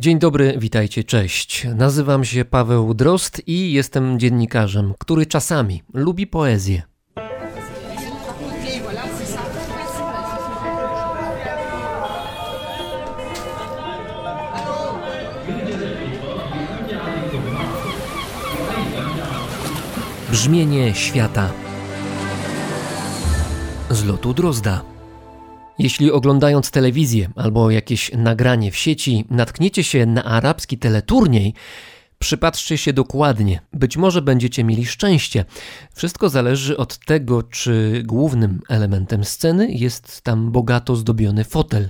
Dzień dobry, witajcie, cześć. Nazywam się Paweł Drost i jestem dziennikarzem, który czasami lubi poezję. Brzmienie świata z lotu Drozda. Jeśli oglądając telewizję albo jakieś nagranie w sieci natkniecie się na arabski teleturniej, Przypatrzcie się dokładnie, być może będziecie mieli szczęście. Wszystko zależy od tego, czy głównym elementem sceny jest tam bogato zdobiony fotel.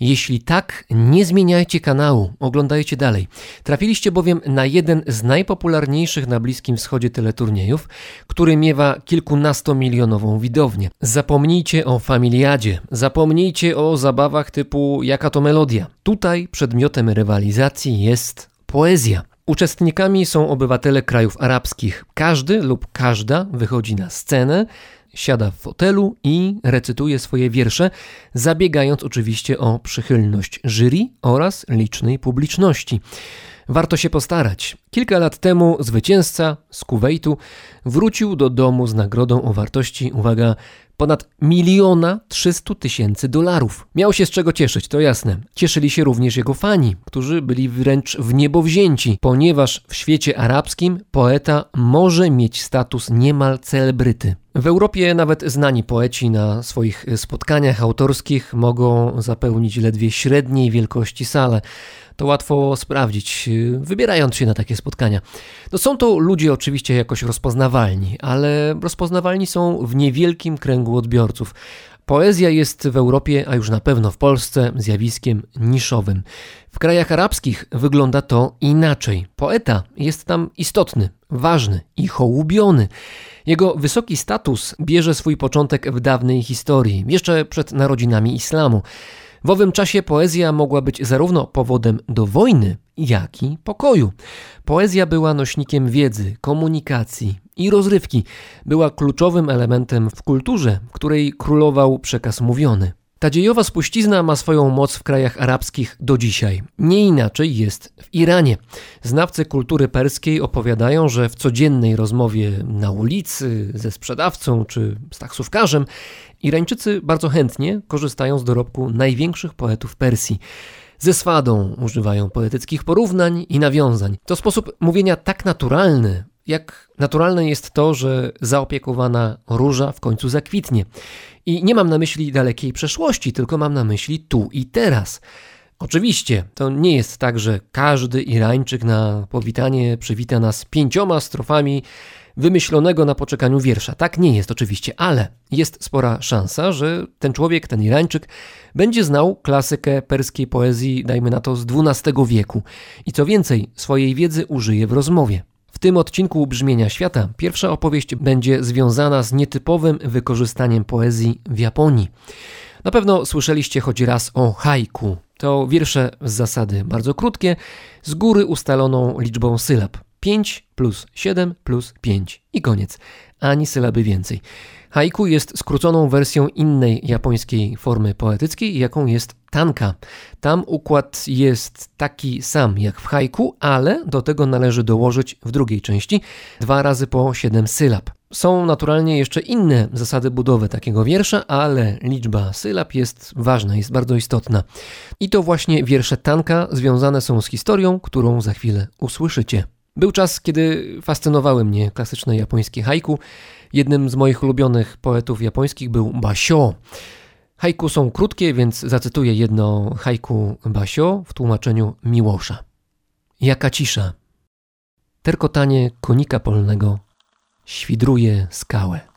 Jeśli tak, nie zmieniajcie kanału, oglądajcie dalej. Trafiliście bowiem na jeden z najpopularniejszych na Bliskim Wschodzie teleturniejów, który miewa kilkunastomilionową widownię. Zapomnijcie o familiadzie, zapomnijcie o zabawach typu jaka to melodia. Tutaj przedmiotem rywalizacji jest poezja. Uczestnikami są obywatele krajów arabskich. Każdy lub każda wychodzi na scenę, siada w fotelu i recytuje swoje wiersze, zabiegając oczywiście o przychylność jury oraz licznej publiczności. Warto się postarać. Kilka lat temu zwycięzca z Kuwejtu wrócił do domu z nagrodą o wartości, uwaga, ponad miliona trzystu tysięcy dolarów. Miał się z czego cieszyć, to jasne. Cieszyli się również jego fani, którzy byli wręcz w niebo wzięci, ponieważ w świecie arabskim poeta może mieć status niemal celebryty. W Europie nawet znani poeci na swoich spotkaniach autorskich mogą zapełnić ledwie średniej wielkości salę to łatwo sprawdzić, wybierając się na takie spotkania. No są to ludzie oczywiście jakoś rozpoznawalni, ale rozpoznawalni są w niewielkim kręgu odbiorców. Poezja jest w Europie, a już na pewno w Polsce, zjawiskiem niszowym. W krajach arabskich wygląda to inaczej. Poeta jest tam istotny, ważny i hołubiony. Jego wysoki status bierze swój początek w dawnej historii, jeszcze przed narodzinami islamu. W owym czasie poezja mogła być zarówno powodem do wojny, jak i pokoju. Poezja była nośnikiem wiedzy, komunikacji i rozrywki. Była kluczowym elementem w kulturze, której królował przekaz mówiony. Ta dziejowa spuścizna ma swoją moc w krajach arabskich do dzisiaj. Nie inaczej jest w Iranie. Znawcy kultury perskiej opowiadają, że w codziennej rozmowie na ulicy ze sprzedawcą czy z taksówkarzem Irańczycy bardzo chętnie korzystają z dorobku największych poetów Persji. Ze swadą używają poetyckich porównań i nawiązań. To sposób mówienia tak naturalny, jak naturalne jest to, że zaopiekowana róża w końcu zakwitnie. I nie mam na myśli dalekiej przeszłości, tylko mam na myśli tu i teraz. Oczywiście, to nie jest tak, że każdy Irańczyk na powitanie przywita nas pięcioma strofami wymyślonego na poczekaniu wiersza. Tak nie jest oczywiście, ale jest spora szansa, że ten człowiek, ten Irańczyk, będzie znał klasykę perskiej poezji, dajmy na to z XII wieku. I co więcej, swojej wiedzy użyje w rozmowie. W tym odcinku Brzmienia Świata pierwsza opowieść będzie związana z nietypowym wykorzystaniem poezji w Japonii. Na pewno słyszeliście choć raz o haiku. To wiersze z zasady bardzo krótkie, z góry ustaloną liczbą sylab. 5 plus 7 plus 5 i koniec. Ani sylaby więcej. Haiku jest skróconą wersją innej japońskiej formy poetyckiej, jaką jest tanka. Tam układ jest taki sam jak w haiku, ale do tego należy dołożyć w drugiej części dwa razy po 7 sylab. Są naturalnie jeszcze inne zasady budowy takiego wiersza, ale liczba sylab jest ważna, jest bardzo istotna. I to właśnie wiersze tanka związane są z historią, którą za chwilę usłyszycie. Był czas, kiedy fascynowały mnie klasyczne japońskie haiku. Jednym z moich ulubionych poetów japońskich był Basho. Haiku są krótkie, więc zacytuję jedno haiku Basho w tłumaczeniu Miłosza. Jaka cisza. Terkotanie konika polnego świdruje skałę.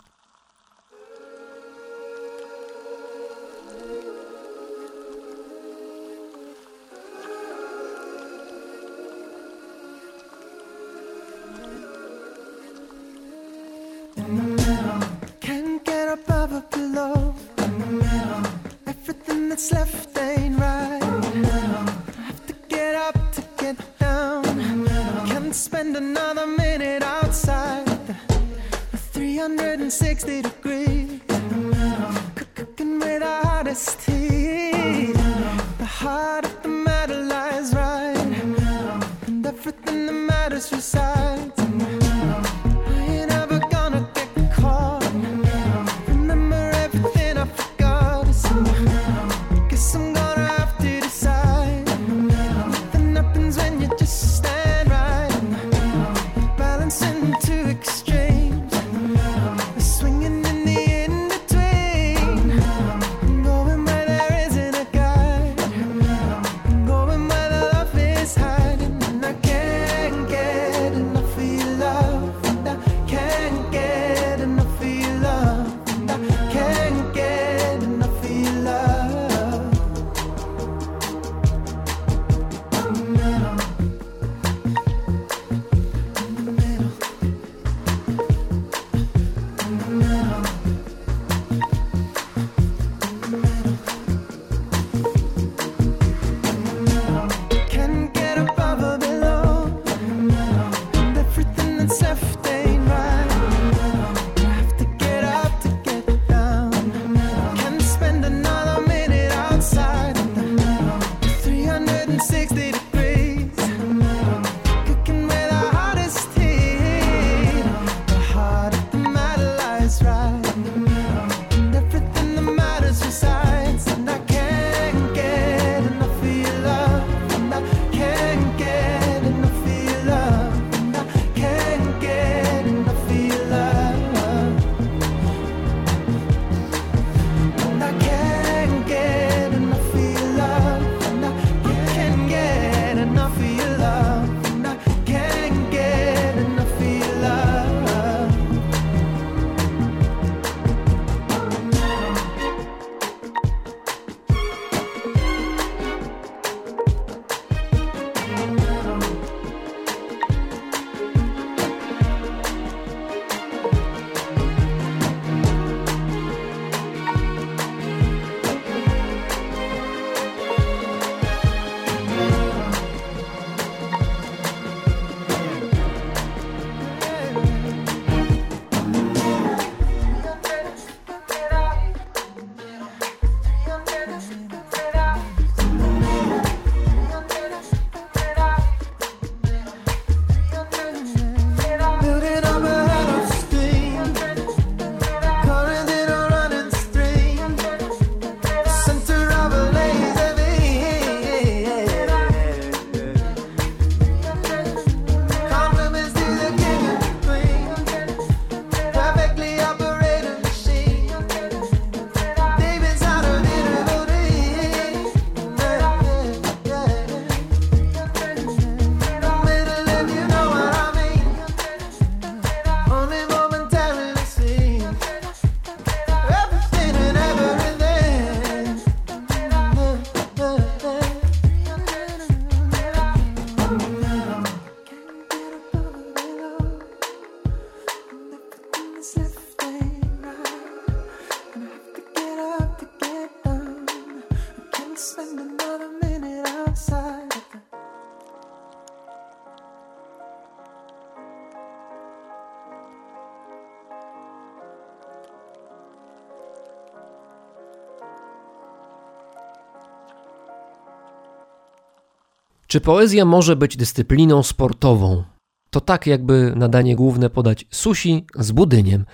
Czy poezja może być dyscypliną sportową? To tak jakby nadanie główne podać sushi z budyniem.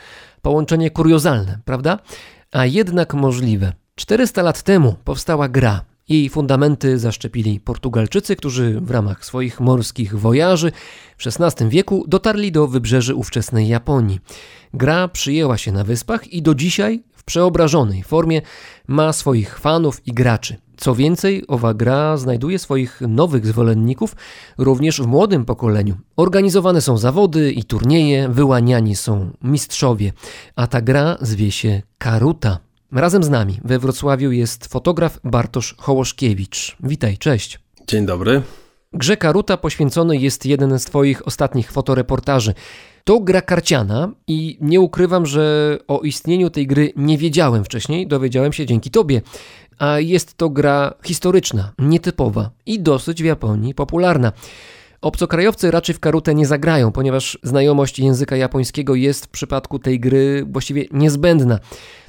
Połączenie kuriozalne, prawda? A jednak możliwe. 400 lat temu powstała gra. Jej fundamenty zaszczepili Portugalczycy, którzy w ramach swoich morskich wojaży w XVI wieku dotarli do wybrzeży ówczesnej Japonii. Gra przyjęła się na wyspach i do dzisiaj w przeobrażonej formie ma swoich fanów i graczy. Co więcej, owa gra znajduje swoich nowych zwolenników również w młodym pokoleniu. Organizowane są zawody i turnieje, wyłaniani są mistrzowie, a ta gra zwie się Karuta. Razem z nami we Wrocławiu jest fotograf Bartosz Hołoszkiewicz. Witaj, cześć. Dzień dobry. Grze Karuta poświęcony jest jeden z Twoich ostatnich fotoreportaży. To gra karciana i nie ukrywam, że o istnieniu tej gry nie wiedziałem wcześniej, dowiedziałem się dzięki Tobie. A jest to gra historyczna, nietypowa i dosyć w Japonii popularna. Obcokrajowcy raczej w karutę nie zagrają, ponieważ znajomość języka japońskiego jest w przypadku tej gry właściwie niezbędna.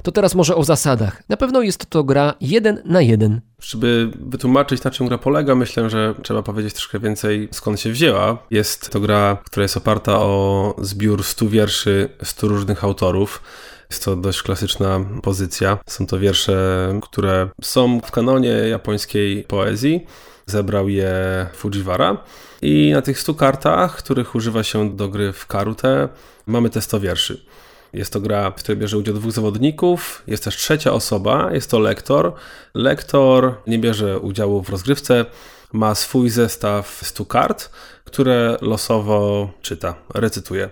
To teraz może o zasadach. Na pewno jest to gra jeden na jeden. Żeby wytłumaczyć na czym gra polega, myślę, że trzeba powiedzieć troszkę więcej skąd się wzięła. Jest to gra, która jest oparta o zbiór 100 wierszy 100 różnych autorów. Jest to dość klasyczna pozycja. Są to wiersze, które są w kanonie japońskiej poezji. Zebrał je Fujiwara. I na tych 100 kartach, których używa się do gry w karutę, mamy te 100 wierszy. Jest to gra, w której bierze udział dwóch zawodników. Jest też trzecia osoba, jest to lektor. Lektor nie bierze udziału w rozgrywce, ma swój zestaw 100 kart, które losowo czyta, recytuje.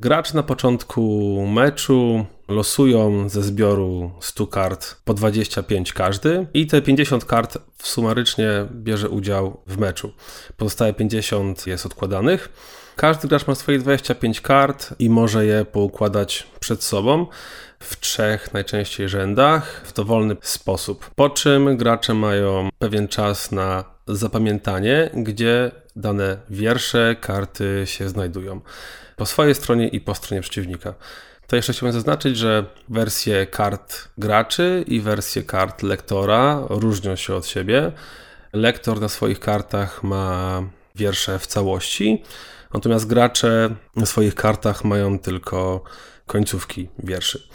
Gracz na początku meczu losują ze zbioru 100 kart po 25 każdy i te 50 kart sumarycznie bierze udział w meczu. Pozostałe 50 jest odkładanych. Każdy gracz ma swoje 25 kart i może je poukładać przed sobą w trzech najczęściej rzędach w dowolny sposób. Po czym gracze mają pewien czas na zapamiętanie, gdzie dane wiersze, karty się znajdują. Po swojej stronie i po stronie przeciwnika. To jeszcze chciałbym zaznaczyć, że wersje kart graczy i wersje kart lektora różnią się od siebie. Lektor na swoich kartach ma wiersze w całości, natomiast gracze na swoich kartach mają tylko końcówki wierszy.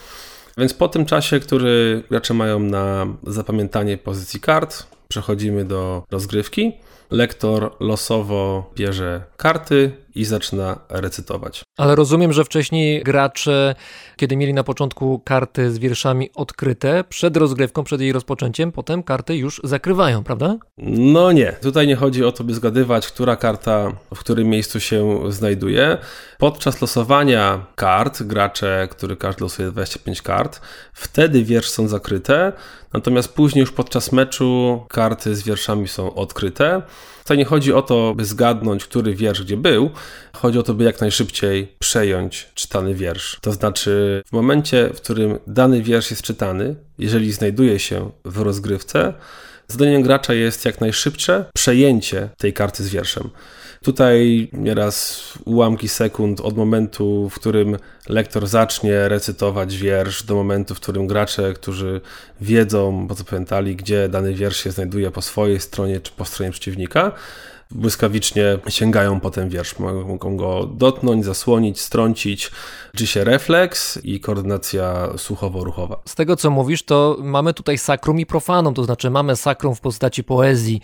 Więc po tym czasie, który gracze mają na zapamiętanie pozycji kart, przechodzimy do rozgrywki. Lektor losowo bierze karty i zaczyna recytować. Ale rozumiem, że wcześniej gracze, kiedy mieli na początku karty z wierszami odkryte, przed rozgrywką, przed jej rozpoczęciem, potem karty już zakrywają, prawda? No nie. Tutaj nie chodzi o to, by zgadywać, która karta w którym miejscu się znajduje. Podczas losowania kart, gracze, który każdy losuje 25 kart, wtedy wiersz są zakryte, natomiast później już podczas meczu karty z wierszami są odkryte. Tutaj nie chodzi o to, by zgadnąć, który wiersz gdzie był. Chodzi o to, by jak najszybciej przejąć czytany wiersz. To znaczy, w momencie, w którym dany wiersz jest czytany, jeżeli znajduje się w rozgrywce, zadaniem gracza jest jak najszybsze przejęcie tej karty z wierszem. Tutaj nieraz ułamki sekund od momentu, w którym lektor zacznie recytować wiersz, do momentu, w którym gracze, którzy wiedzą, bo co pamiętali, gdzie dany wiersz się znajduje po swojej stronie czy po stronie przeciwnika, błyskawicznie sięgają po ten wiersz. Mogą go dotknąć, zasłonić, strącić. Liczy się refleks i koordynacja słuchowo-ruchowa. Z tego, co mówisz, to mamy tutaj sakrum i profanum, to znaczy mamy sakrum w postaci poezji,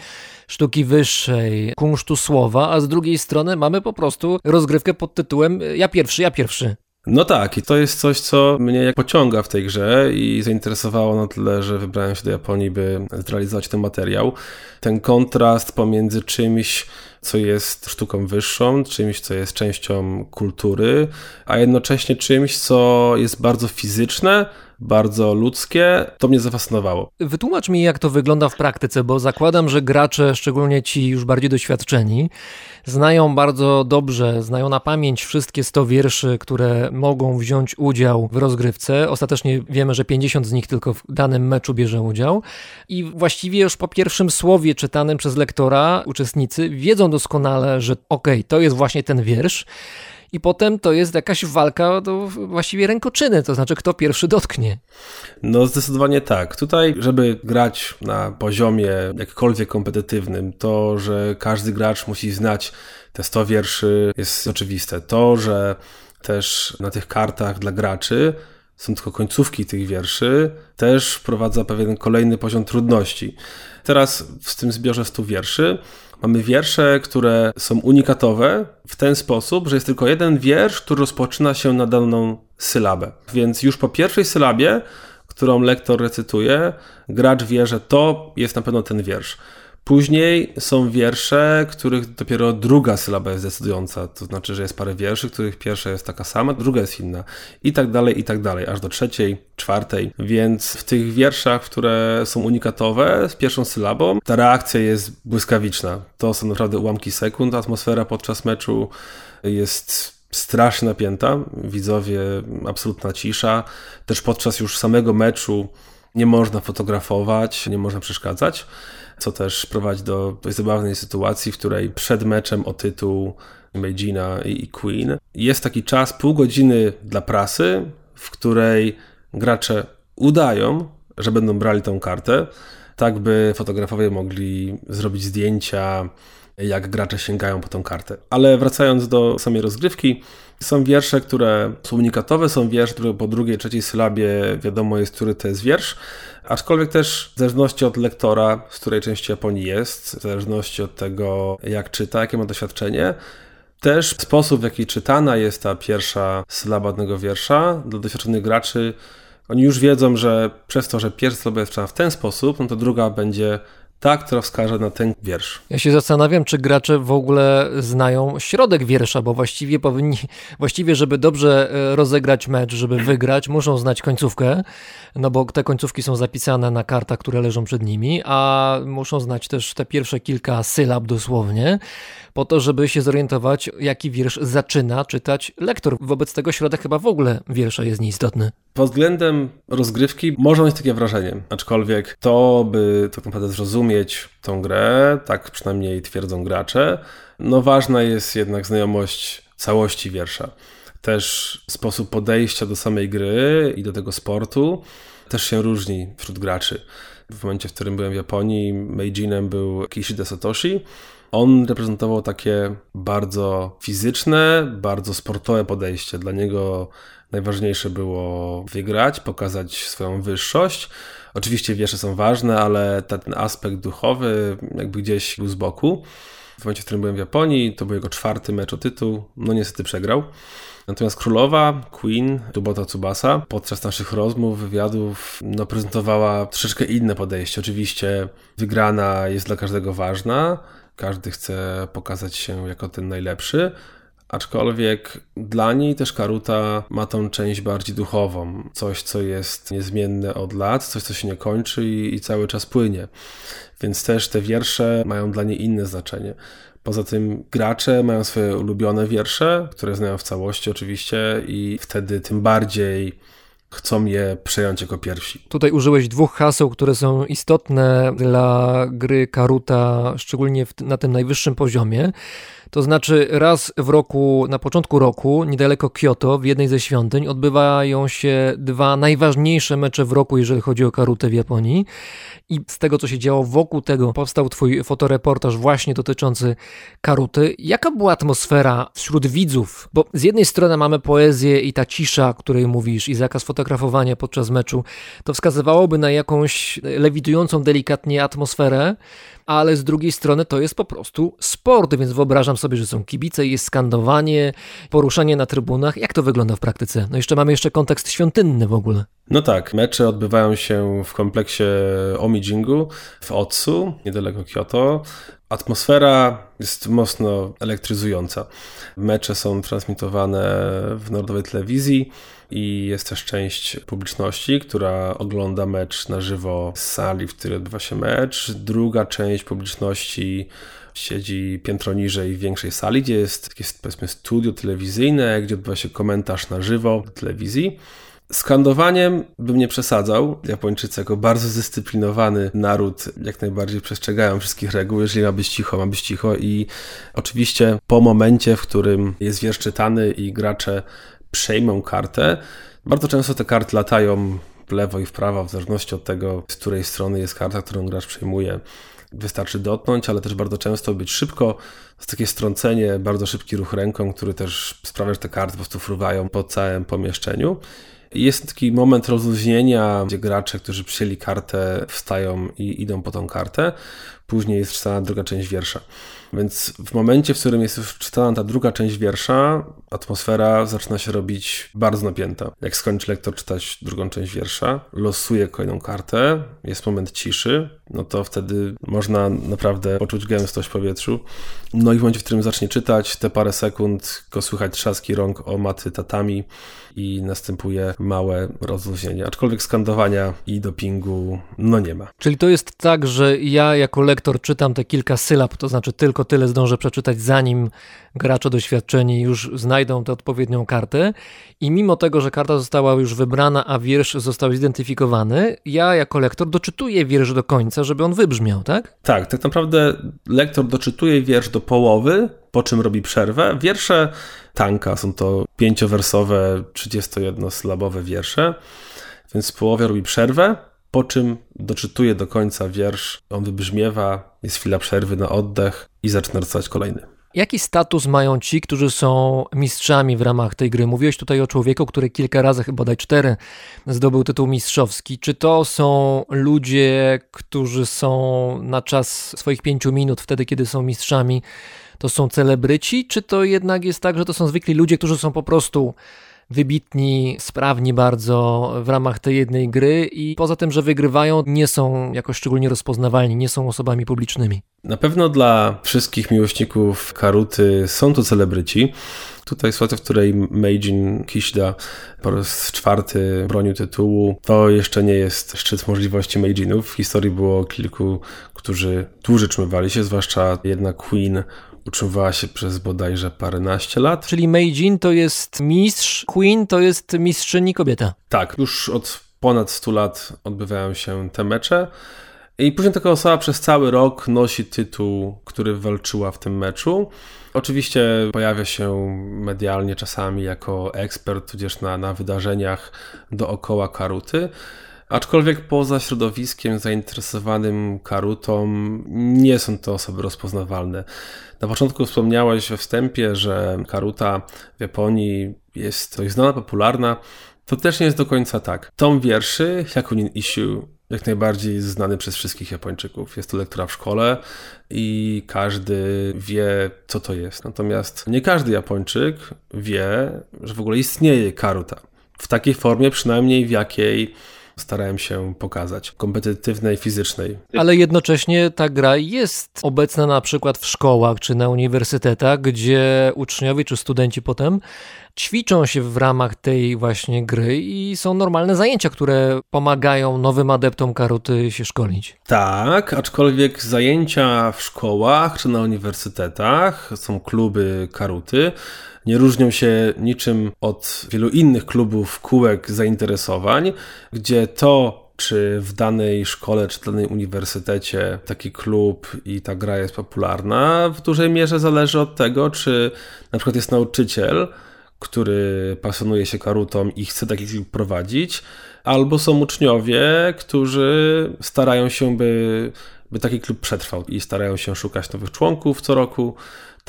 sztuki wyższej, kunsztu słowa, a z drugiej strony mamy po prostu rozgrywkę pod tytułem ja pierwszy, ja pierwszy. No tak, i to jest coś, co mnie jak pociąga w tej grze i zainteresowało na tyle, że wybrałem się do Japonii, by zrealizować ten materiał. Ten kontrast pomiędzy czymś, co jest sztuką wyższą, czymś, co jest częścią kultury, a jednocześnie czymś, co jest bardzo fizyczne, bardzo ludzkie. To mnie zafascynowało. Wytłumacz mi, jak to wygląda w praktyce, bo zakładam, że gracze, szczególnie ci już bardziej doświadczeni, znają bardzo dobrze, znają na pamięć wszystkie 100 wierszy, które mogą wziąć udział w rozgrywce. Ostatecznie wiemy, że 50 z nich tylko w danym meczu bierze udział. I właściwie już po pierwszym słowie czytanym przez lektora uczestnicy wiedzą doskonale, że okej, okay, to jest właśnie ten wiersz. I potem to jest jakaś walka właściwie rękoczyny, to znaczy kto pierwszy dotknie. No zdecydowanie tak. Tutaj, żeby grać na poziomie jakkolwiek kompetytywnym, to, że każdy gracz musi znać te 100 wierszy jest oczywiste. To, że też na tych kartach dla graczy są tylko końcówki tych wierszy, też wprowadza pewien kolejny poziom trudności. Teraz w tym zbiorze 100 wierszy mamy wiersze, które są unikatowe w ten sposób, że jest tylko jeden wiersz, który rozpoczyna się na daną sylabę. Więc już po pierwszej sylabie, którą lektor recytuje, gracz wie, że to jest na pewno ten wiersz. Później są wiersze, których dopiero druga sylaba jest decydująca. To znaczy, że jest parę wierszy, których pierwsza jest taka sama, druga jest inna. I tak dalej, i tak dalej, aż do trzeciej, czwartej. Więc w tych wierszach, które są unikatowe z pierwszą sylabą, ta reakcja jest błyskawiczna. To są naprawdę ułamki sekund. Atmosfera podczas meczu jest strasznie napięta. Widzowie, absolutna cisza. Też podczas już samego meczu nie można fotografować, nie można przeszkadzać co też prowadzi do zabawnej sytuacji, w której przed meczem o tytuł Meijina i Queen jest taki czas, pół godziny dla prasy, w której gracze udają, że będą brali tą kartę, tak by fotografowie mogli zrobić zdjęcia, jak gracze sięgają po tą kartę. Ale wracając do samej rozgrywki, są wiersze, które są unikatowe, są wiersze, które po drugiej, trzeciej sylabie wiadomo jest, który to jest wiersz, aczkolwiek też w zależności od lektora, z której części Japonii jest, w zależności od tego, jak czyta, jakie ma doświadczenie, też sposób, w jaki czytana jest ta pierwsza sylaba danego wiersza dla doświadczonych graczy, oni już wiedzą, że przez to, że pierwsza sylaba jest czytana w ten sposób, no to druga będzie ta, która wskaże na ten wiersz. Ja się zastanawiam, czy gracze w ogóle znają środek wiersza, bo właściwie powinni, właściwie, żeby dobrze e, rozegrać mecz, żeby wygrać, muszą znać końcówkę, no bo te końcówki są zapisane na kartach, które leżą przed nimi, a muszą znać też te pierwsze kilka sylab dosłownie, po to, żeby się zorientować, jaki wiersz zaczyna czytać lektor. Wobec tego środek chyba w ogóle wiersza jest nieistotny. Pod względem rozgrywki można mieć takie wrażenie, aczkolwiek to, by tak naprawdę zrozumieć tą grę, tak przynajmniej twierdzą gracze, no ważna jest jednak znajomość całości wiersza. Też sposób podejścia do samej gry i do tego sportu też się różni wśród graczy. W momencie, w którym byłem w Japonii, Meijinem był Kishida Satoshi, on reprezentował takie bardzo fizyczne, bardzo sportowe podejście. Dla niego najważniejsze było wygrać, pokazać swoją wyższość. Oczywiście wiersze są ważne, ale ten aspekt duchowy jakby gdzieś był z boku. W momencie, w którym byłem w Japonii, to był jego czwarty mecz o tytuł, no niestety przegrał. Natomiast królowa, Queen, Tubota Tsubasa, podczas naszych rozmów, wywiadów, no, prezentowała troszeczkę inne podejście. Oczywiście wygrana jest dla każdego ważna, każdy chce pokazać się jako ten najlepszy, aczkolwiek dla niej też Karuta ma tą część bardziej duchową, coś co jest niezmienne od lat, coś co się nie kończy i, i cały czas płynie. Więc też te wiersze mają dla niej inne znaczenie. Poza tym gracze mają swoje ulubione wiersze, które znają w całości oczywiście i wtedy tym bardziej chcą je przejąć jako pierwsi. Tutaj użyłeś dwóch haseł, które są istotne dla gry Karuta, szczególnie na tym najwyższym poziomie. To znaczy raz w roku, na początku roku, niedaleko Kyoto, w jednej ze świątyń, odbywają się dwa najważniejsze mecze w roku, jeżeli chodzi o karutę w Japonii. I z tego, co się działo wokół tego, powstał twój fotoreportaż właśnie dotyczący karuty. Jaka była atmosfera wśród widzów? Bo z jednej strony mamy poezję i ta cisza, której mówisz, i zakaz fotografowania podczas meczu. To wskazywałoby na jakąś lewitującą delikatnie atmosferę, ale z drugiej strony to jest po prostu sport, więc wyobrażam sobie, że są kibice, jest skandowanie, poruszanie na trybunach. Jak to wygląda w praktyce? No jeszcze mamy jeszcze kontekst świątynny w ogóle. No tak, mecze odbywają się w kompleksie Omijingu w Otsu, niedaleko Kyoto. Atmosfera jest mocno elektryzująca. Mecze są transmitowane w narodowej telewizji i jest też część publiczności, która ogląda mecz na żywo z sali, w której odbywa się mecz. Druga część publiczności siedzi piętro niżej w większej sali, gdzie jest takie powiedzmy studio telewizyjne, gdzie odbywa się komentarz na żywo telewizji. Skandowaniem bym nie przesadzał. Japończycy jako bardzo zdyscyplinowany naród jak najbardziej przestrzegają wszystkich reguł. Jeżeli ma być cicho, ma być cicho i oczywiście po momencie, w którym jest wiersz czytany i gracze przejmą kartę, bardzo często te karty latają w lewo i w prawo, w zależności od tego, z której strony jest karta, którą gracz przejmuje. Wystarczy dotknąć, ale też bardzo często być szybko. jest takie strącenie, bardzo szybki ruch ręką, który też sprawia, że te karty po prostu fruwają po całym pomieszczeniu. Jest taki moment rozluźnienia, gdzie gracze, którzy przyjęli kartę, wstają i idą po tą kartę. Później jest czytana druga część wiersza. Więc w momencie, w którym jest już czytana ta druga część wiersza, atmosfera zaczyna się robić bardzo napięta. Jak skończy lektor czytać drugą część wiersza, losuje kolejną kartę, jest moment ciszy, no to wtedy można naprawdę poczuć gęstość w powietrzu. No i w momencie, w którym zacznie czytać, te parę sekund, tylko słychać trzaski rąk o maty tatami i następuje małe rozluźnienie. Aczkolwiek skandowania i dopingu no nie ma. Czyli to jest tak, że ja jako lektor czytam te kilka sylab, to znaczy tylko tyle zdążę przeczytać, zanim gracze doświadczeni już znajdą tę odpowiednią kartę. I mimo tego, że karta została już wybrana, a wiersz został zidentyfikowany, ja jako lektor doczytuję wiersz do końca, żeby on wybrzmiał, tak? Tak, tak naprawdę lektor doczytuje wiersz do połowy, po czym robi przerwę. Wiersze tanka są to pięciowersowe, 31-sylabowe wiersze, więc w połowie robi przerwę, po czym doczytuje do końca wiersz, on wybrzmiewa, jest chwila przerwy na oddech i zaczyna rysować kolejny. Jaki status mają ci, którzy są mistrzami w ramach tej gry? Mówiłeś tutaj o człowieku, który kilka razy, chyba daj cztery, zdobył tytuł mistrzowski. Czy to są ludzie, którzy są na czas swoich pięciu minut, wtedy kiedy są mistrzami, to są celebryci? Czy to jednak jest tak, że to są zwykli ludzie, którzy są po prostu wybitni, sprawni bardzo w ramach tej jednej gry i poza tym, że wygrywają, nie są jakoś szczególnie rozpoznawalni, nie są osobami publicznymi. Na pewno dla wszystkich miłośników Karuty są to celebryci. Tutaj sytuacja, w której Meijin Kishida po raz czwarty bronił tytułu, to jeszcze nie jest szczyt możliwości Meijinów. W historii było kilku, którzy dłużej trzymywali się, zwłaszcza jedna Queen utrzymywała się przez bodajże paręnaście lat. Czyli Meijin to jest mistrz, Queen to jest mistrzyni kobieta. Tak, już od ponad 100 lat odbywają się te mecze. I później taka osoba przez cały rok nosi tytuł, który walczyła w tym meczu. Oczywiście pojawia się medialnie czasami jako ekspert, tudzież na, na wydarzeniach dookoła Karuty. Aczkolwiek poza środowiskiem zainteresowanym karutą nie są to osoby rozpoznawalne. Na początku wspomniałeś we wstępie, że karuta w Japonii jest dość znana, popularna. To też nie jest do końca tak. Tom wierszy, Hyakunin Issue, jak najbardziej znany przez wszystkich Japończyków. Jest to lektura w szkole i każdy wie, co to jest. Natomiast nie każdy Japończyk wie, że w ogóle istnieje karuta. W takiej formie przynajmniej, w jakiej starałem się pokazać, kompetytywnej, fizycznej. Ale jednocześnie ta gra jest obecna na przykład w szkołach czy na uniwersytetach, gdzie uczniowie czy studenci potem ćwiczą się w ramach tej właśnie gry i są normalne zajęcia, które pomagają nowym adeptom karuty się szkolić. Tak, aczkolwiek zajęcia w szkołach czy na uniwersytetach są kluby karuty nie różnią się niczym od wielu innych klubów, kółek zainteresowań, gdzie to, czy w danej szkole, czy w danym uniwersytecie taki klub i ta gra jest popularna, w dużej mierze zależy od tego, czy na przykład jest nauczyciel, który pasjonuje się karutą i chce taki klub prowadzić, albo są uczniowie, którzy starają się, by, by taki klub przetrwał i starają się szukać nowych członków co roku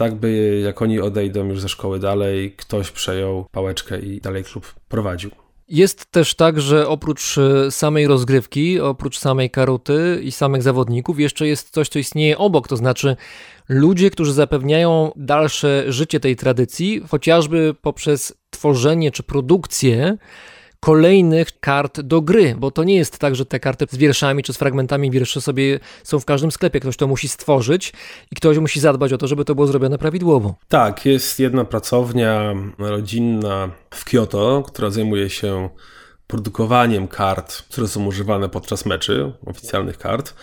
tak by jak oni odejdą już ze szkoły dalej, ktoś przejął pałeczkę i dalej klub prowadził. Jest też tak, że oprócz e, samej rozgrywki, oprócz samej karuty i samych zawodników, jeszcze jest coś, co istnieje obok, to znaczy ludzie, którzy zapewniają dalsze życie tej tradycji, chociażby poprzez tworzenie czy produkcję kolejnych kart do gry, bo to nie jest tak, że te karty z wierszami czy z fragmentami wierszy sobie są w każdym sklepie. Ktoś to musi stworzyć i ktoś musi zadbać o to, żeby to było zrobione prawidłowo. Tak, jest jedna pracownia rodzinna w Kyoto, która zajmuje się produkowaniem kart, które są używane podczas meczy, oficjalnych kart,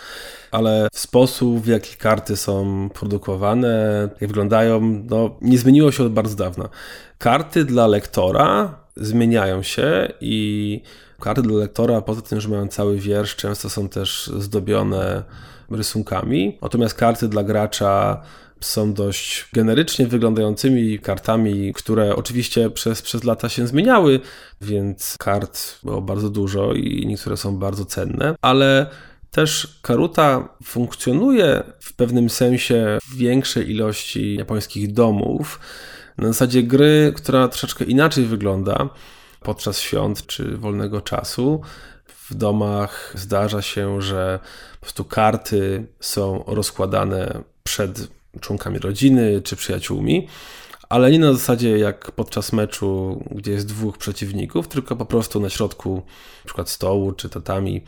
ale sposób, w jaki karty są produkowane, jak wyglądają, no, nie zmieniło się od bardzo dawna. Karty dla lektora zmieniają się i karty dla lektora, poza tym, że mają cały wiersz, często są też zdobione rysunkami. Natomiast karty dla gracza są dość generycznie wyglądającymi kartami, które oczywiście przez, przez lata się zmieniały, więc kart było bardzo dużo i niektóre są bardzo cenne, ale też Karuta funkcjonuje w pewnym sensie w większej ilości japońskich domów. Na zasadzie gry, która troszeczkę inaczej wygląda podczas świąt czy wolnego czasu. W domach zdarza się, że po prostu karty są rozkładane przed członkami rodziny czy przyjaciółmi, ale nie na zasadzie jak podczas meczu, gdzie jest dwóch przeciwników, tylko po prostu na środku np. stołu czy tatami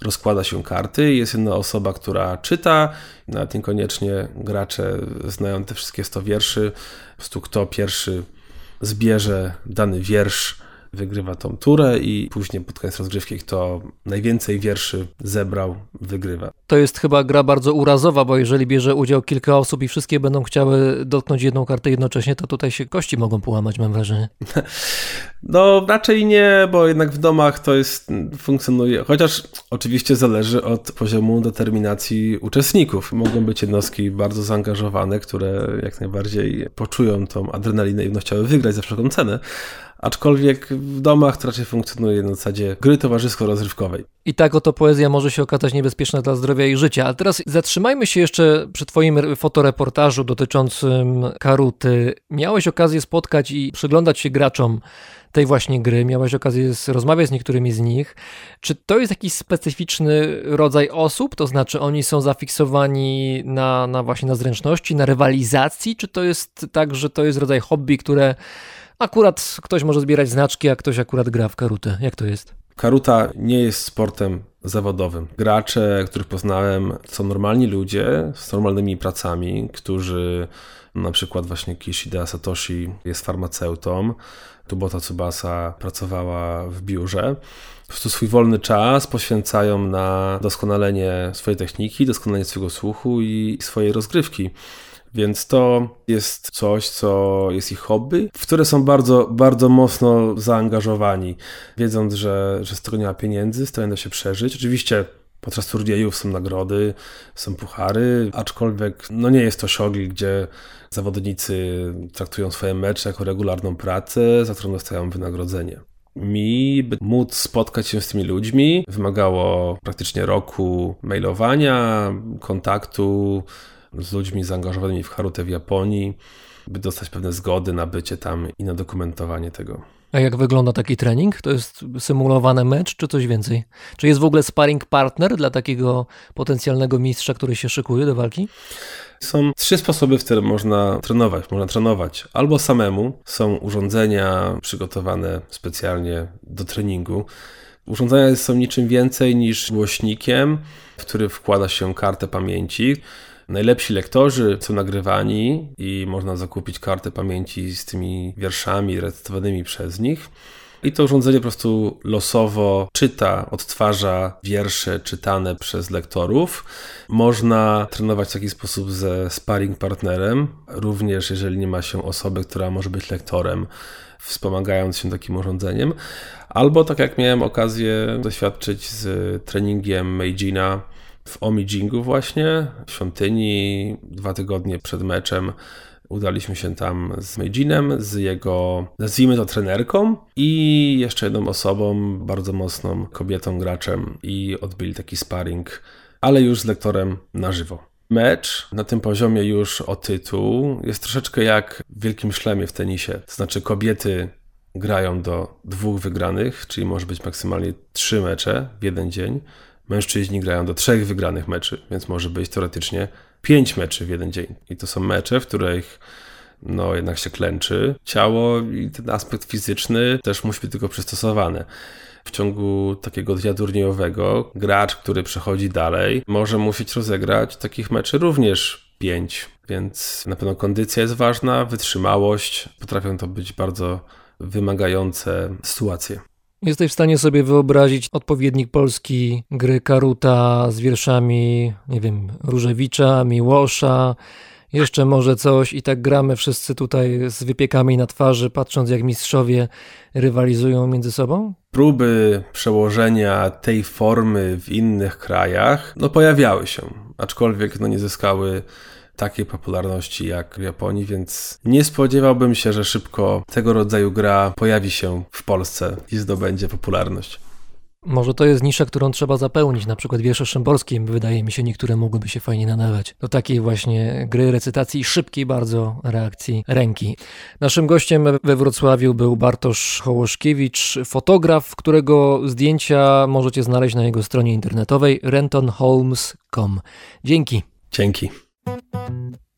rozkłada się karty. Jest jedna osoba, która czyta, nawet niekoniecznie gracze znają te wszystkie 100 wierszy. Po prostu kto pierwszy zbierze dany wiersz, wygrywa tą turę i później pod koniec rozgrywki kto najwięcej wierszy zebrał, wygrywa. To jest chyba gra bardzo urazowa, bo jeżeli bierze udział kilka osób i wszystkie będą chciały dotknąć jedną kartę jednocześnie, to tutaj się kości mogą połamać, mam wrażenie. No raczej nie, bo jednak w domach to jest, funkcjonuje, chociaż oczywiście zależy od poziomu determinacji uczestników. Mogą być jednostki bardzo zaangażowane, które jak najbardziej poczują tą adrenalinę i będą chciały wygrać za wszelką cenę, aczkolwiek w domach raczej funkcjonuje na zasadzie gry towarzysko-rozrywkowej. I tak oto poezja może się okazać niebezpieczna dla zdrowia i życia. A teraz zatrzymajmy się jeszcze przy Twoim fotoreportażu dotyczącym Karuty. Miałeś okazję spotkać i przyglądać się graczom tej właśnie gry, miałeś okazję rozmawiać z niektórymi z nich. Czy to jest jakiś specyficzny rodzaj osób? To znaczy oni są zafiksowani na, na właśnie na zręczności, na rywalizacji? Czy to jest tak, że to jest rodzaj hobby, które akurat ktoś może zbierać znaczki, a ktoś akurat gra w karutę. Jak to jest? Karuta nie jest sportem zawodowym. Gracze, których poznałem, są normalni ludzie z normalnymi pracami, którzy na przykład właśnie Kishida Satoshi jest farmaceutą, Tubota Tsubasa pracowała w biurze. Po prostu swój wolny czas poświęcają na doskonalenie swojej techniki, doskonalenie swojego słuchu i swojej rozgrywki. Więc to jest coś, co jest ich hobby, w które są bardzo, bardzo mocno zaangażowani, wiedząc, że, że ma pieniędzy, starają się przeżyć. Oczywiście podczas turniejów są nagrody, są puchary, aczkolwiek no nie jest to siogli, gdzie zawodnicy traktują swoje mecze jako regularną pracę, za którą dostają wynagrodzenie. Mi, by móc spotkać się z tymi ludźmi, wymagało praktycznie roku mailowania, kontaktu, z ludźmi zaangażowanymi w Harutę w Japonii, by dostać pewne zgody na bycie tam i na dokumentowanie tego. A jak wygląda taki trening? To jest symulowany mecz, czy coś więcej? Czy jest w ogóle sparring partner dla takiego potencjalnego mistrza, który się szykuje do walki? Są trzy sposoby, w których można trenować. Można trenować albo samemu, są urządzenia przygotowane specjalnie do treningu. Urządzenia są niczym więcej niż głośnikiem, w który wkłada się kartę pamięci. Najlepsi lektorzy są nagrywani i można zakupić kartę pamięci z tymi wierszami recytowanymi przez nich. I to urządzenie po prostu losowo czyta, odtwarza wiersze czytane przez lektorów. Można trenować w taki sposób ze sparring partnerem, również jeżeli nie ma się osoby, która może być lektorem, wspomagając się takim urządzeniem. Albo tak jak miałem okazję doświadczyć z treningiem Meijina, w Omijingu właśnie, w świątyni, dwa tygodnie przed meczem. Udaliśmy się tam z Meijinem, z jego, nazwijmy to trenerką i jeszcze jedną osobą, bardzo mocną kobietą, graczem i odbyli taki sparring, ale już z lektorem na żywo. Mecz na tym poziomie już o tytuł jest troszeczkę jak w wielkim szlemie w tenisie. To znaczy kobiety grają do dwóch wygranych, czyli może być maksymalnie trzy mecze w jeden dzień Mężczyźni grają do trzech wygranych meczy, więc może być teoretycznie pięć meczy w jeden dzień. I to są mecze, w których no jednak się klęczy ciało i ten aspekt fizyczny też musi być tylko przystosowany. W ciągu takiego dnia turniejowego gracz, który przechodzi dalej, może musieć rozegrać takich meczy również pięć, więc na pewno kondycja jest ważna, wytrzymałość, potrafią to być bardzo wymagające sytuacje. Jesteś w stanie sobie wyobrazić odpowiednik polski gry Karuta z wierszami, nie wiem, Różewicza, Miłosza Jeszcze może coś i tak gramy wszyscy tutaj z wypiekami na twarzy, patrząc jak mistrzowie rywalizują między sobą? Próby przełożenia tej formy w innych krajach no pojawiały się, aczkolwiek no nie zyskały takiej popularności jak w Japonii, więc nie spodziewałbym się, że szybko tego rodzaju gra pojawi się w Polsce i zdobędzie popularność. Może to jest nisza, którą trzeba zapełnić, na przykład wiersze szymborskie, wydaje mi się, niektóre mogłyby się fajnie nadawać do takiej właśnie gry, recytacji i szybkiej bardzo reakcji ręki. Naszym gościem we Wrocławiu był Bartosz Hołoszkiewicz, fotograf, którego zdjęcia możecie znaleźć na jego stronie internetowej rentonholmes.com. Dzięki. Dzięki. Thank you.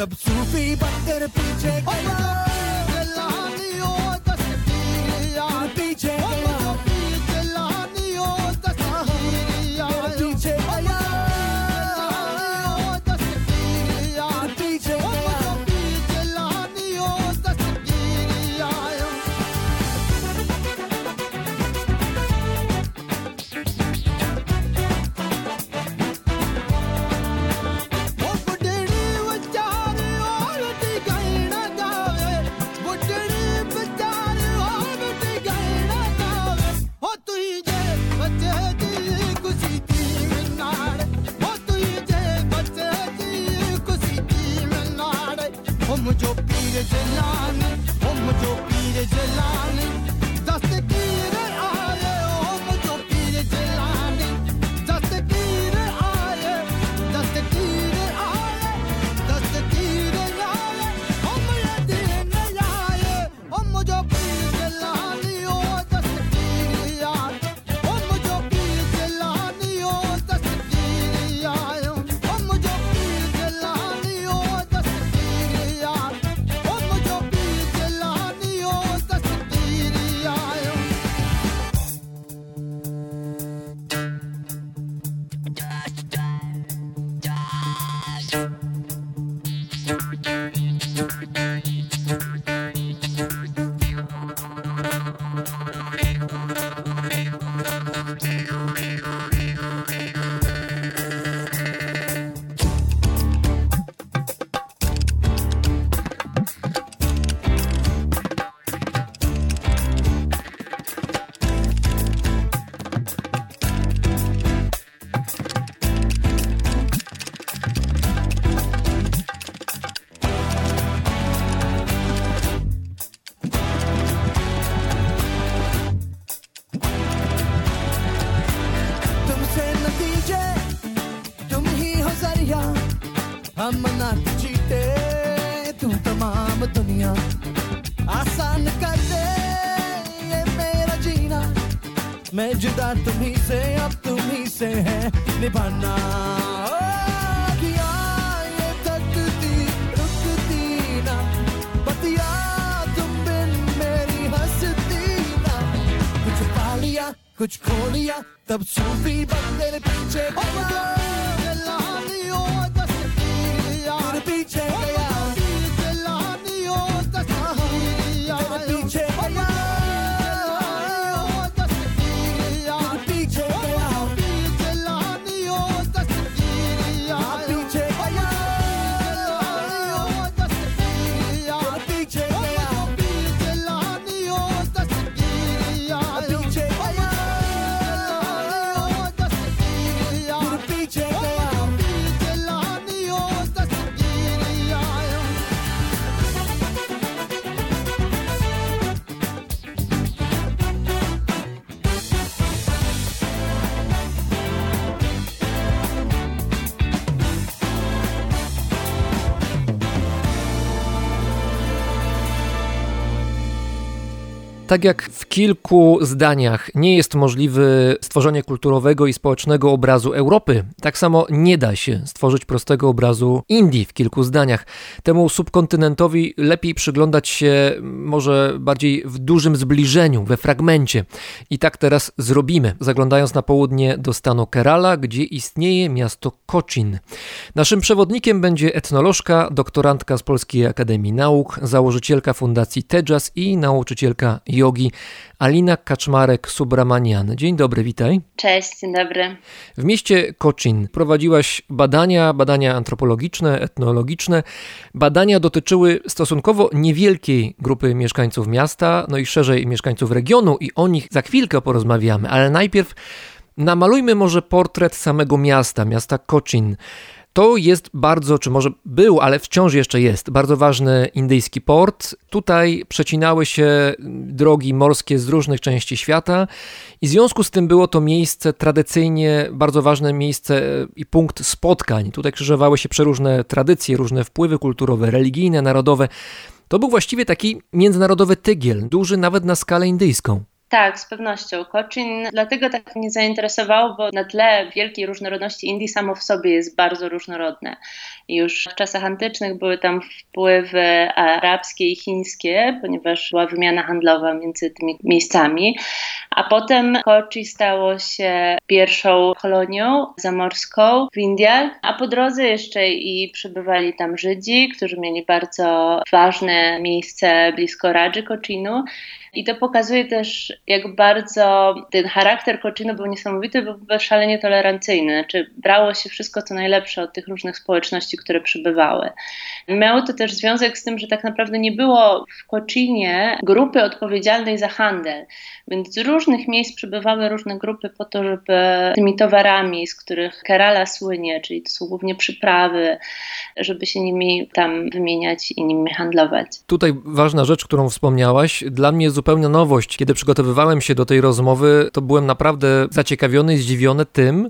तब सूफी बनकर पीछे जुदा तुम्ही से, अब तुम्ही से है निभाना। कुछ खो लिया तब सूफी बंदे पीछे। पीछे Tak jak kilku zdaniach nie jest możliwe stworzenie kulturowego i społecznego obrazu Europy, tak samo nie da się stworzyć prostego obrazu Indii w kilku zdaniach. Temu subkontynentowi lepiej przyglądać się może bardziej w dużym zbliżeniu, we fragmencie. I tak teraz zrobimy, zaglądając na południe do stanu Kerala, gdzie istnieje miasto Cochin. Naszym przewodnikiem będzie etnolożka, doktorantka z Polskiej Akademii Nauk, założycielka Fundacji Tejas i nauczycielka jogi Alina Kaczmarek-Subramanian. Dzień dobry, witaj. Cześć, dzień dobry. W mieście Cochin prowadziłaś badania, badania antropologiczne, etnologiczne. Badania dotyczyły stosunkowo niewielkiej grupy mieszkańców miasta, no i szerzej mieszkańców regionu i o nich za chwilkę porozmawiamy, ale najpierw namalujmy może portret samego miasta, miasta Cochin. To jest bardzo, czy może był, ale wciąż jeszcze jest, bardzo ważny indyjski port. Tutaj przecinały się drogi morskie z różnych części świata i w związku z tym było to miejsce tradycyjnie bardzo ważne miejsce i punkt spotkań. Tutaj krzyżowały się przeróżne tradycje, różne wpływy kulturowe, religijne, narodowe. To był właściwie taki międzynarodowy tygiel, duży nawet na skalę indyjską. Tak, z pewnością. Cochin dlatego tak mnie zainteresował, bo na tle wielkiej różnorodności Indii samo w sobie jest bardzo różnorodne. Już w czasach antycznych były tam wpływy arabskie i chińskie, ponieważ była wymiana handlowa między tymi miejscami. A potem Kochi stało się pierwszą kolonią zamorską w Indiach, a po drodze jeszcze i przybywali tam Żydzi, którzy mieli bardzo ważne miejsce blisko Radży Kochinu i to pokazuje też, jak bardzo ten charakter Koczynu był niesamowity, był szalenie tolerancyjny. Znaczy, brało się wszystko co najlepsze od tych różnych społeczności, które przybywały. Miało to też związek z tym, że tak naprawdę nie było w Koczynie grupy odpowiedzialnej za handel. Więc z różnych miejsc przybywały różne grupy po to, żeby tymi towarami, z których Kerala słynie, czyli to są głównie przyprawy, żeby się nimi tam wymieniać i nimi handlować. Tutaj ważna rzecz, którą wspomniałaś, dla mnie zupełna nowość. Kiedy przygotowywałem się do tej rozmowy, to byłem naprawdę zaciekawiony i zdziwiony tym,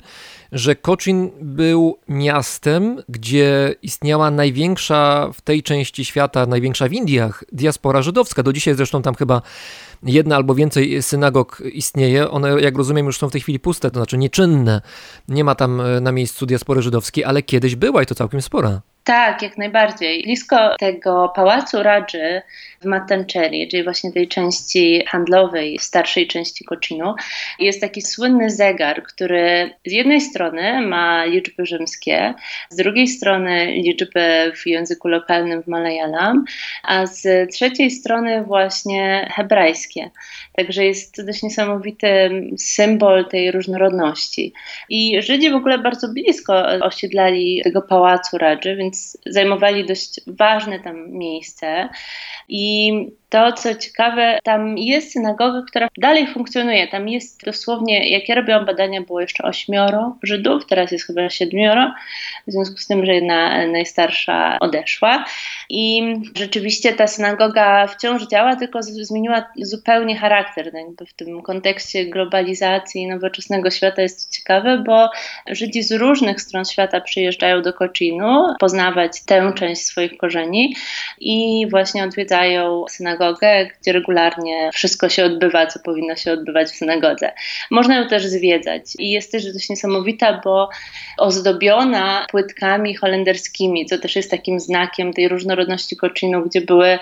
że Cochin był miastem, gdzie istniała największa w tej części świata, największa w Indiach diaspora żydowska. Do dzisiaj zresztą tam chyba jedna albo więcej synagog istnieje. One, jak rozumiem, już są w tej chwili puste, to znaczy nieczynne. Nie ma tam e, na miejscu diaspory żydowskiej, ale kiedyś była i to całkiem spora. Tak, jak najbardziej. Blisko tego pałacu Radży w Mattancheri, czyli właśnie tej części handlowej, starszej części Koczinu, jest taki słynny zegar, który z jednej strony ma liczby rzymskie, z drugiej strony liczby w języku lokalnym w Malayalam, a z trzeciej strony właśnie hebrajskie. Także jest to dość niesamowity symbol tej różnorodności. I Żydzi w ogóle bardzo blisko osiedlali tego pałacu Radży, więc zajmowali dość ważne tam miejsce. I To, co ciekawe, tam jest synagoga, która dalej funkcjonuje. Tam jest dosłownie, jak ja robiłam badania, było jeszcze ośmioro Żydów, teraz jest chyba siedmioro, w związku z tym, że jedna najstarsza odeszła. I rzeczywiście ta synagoga wciąż działa, tylko zmieniła zupełnie charakter. Jakby w tym kontekście globalizacji nowoczesnego świata jest to ciekawe, bo Żydzi z różnych stron świata przyjeżdżają do Koczinu poznawać tę część swoich korzeni i właśnie odwiedzają synagogę, gdzie regularnie wszystko się odbywa, co powinno się odbywać w synagodze. Można ją też zwiedzać i jest też dość niesamowita, bo ozdobiona płytkami holenderskimi, co też jest takim znakiem tej różnorodności Koczinu, gdzie były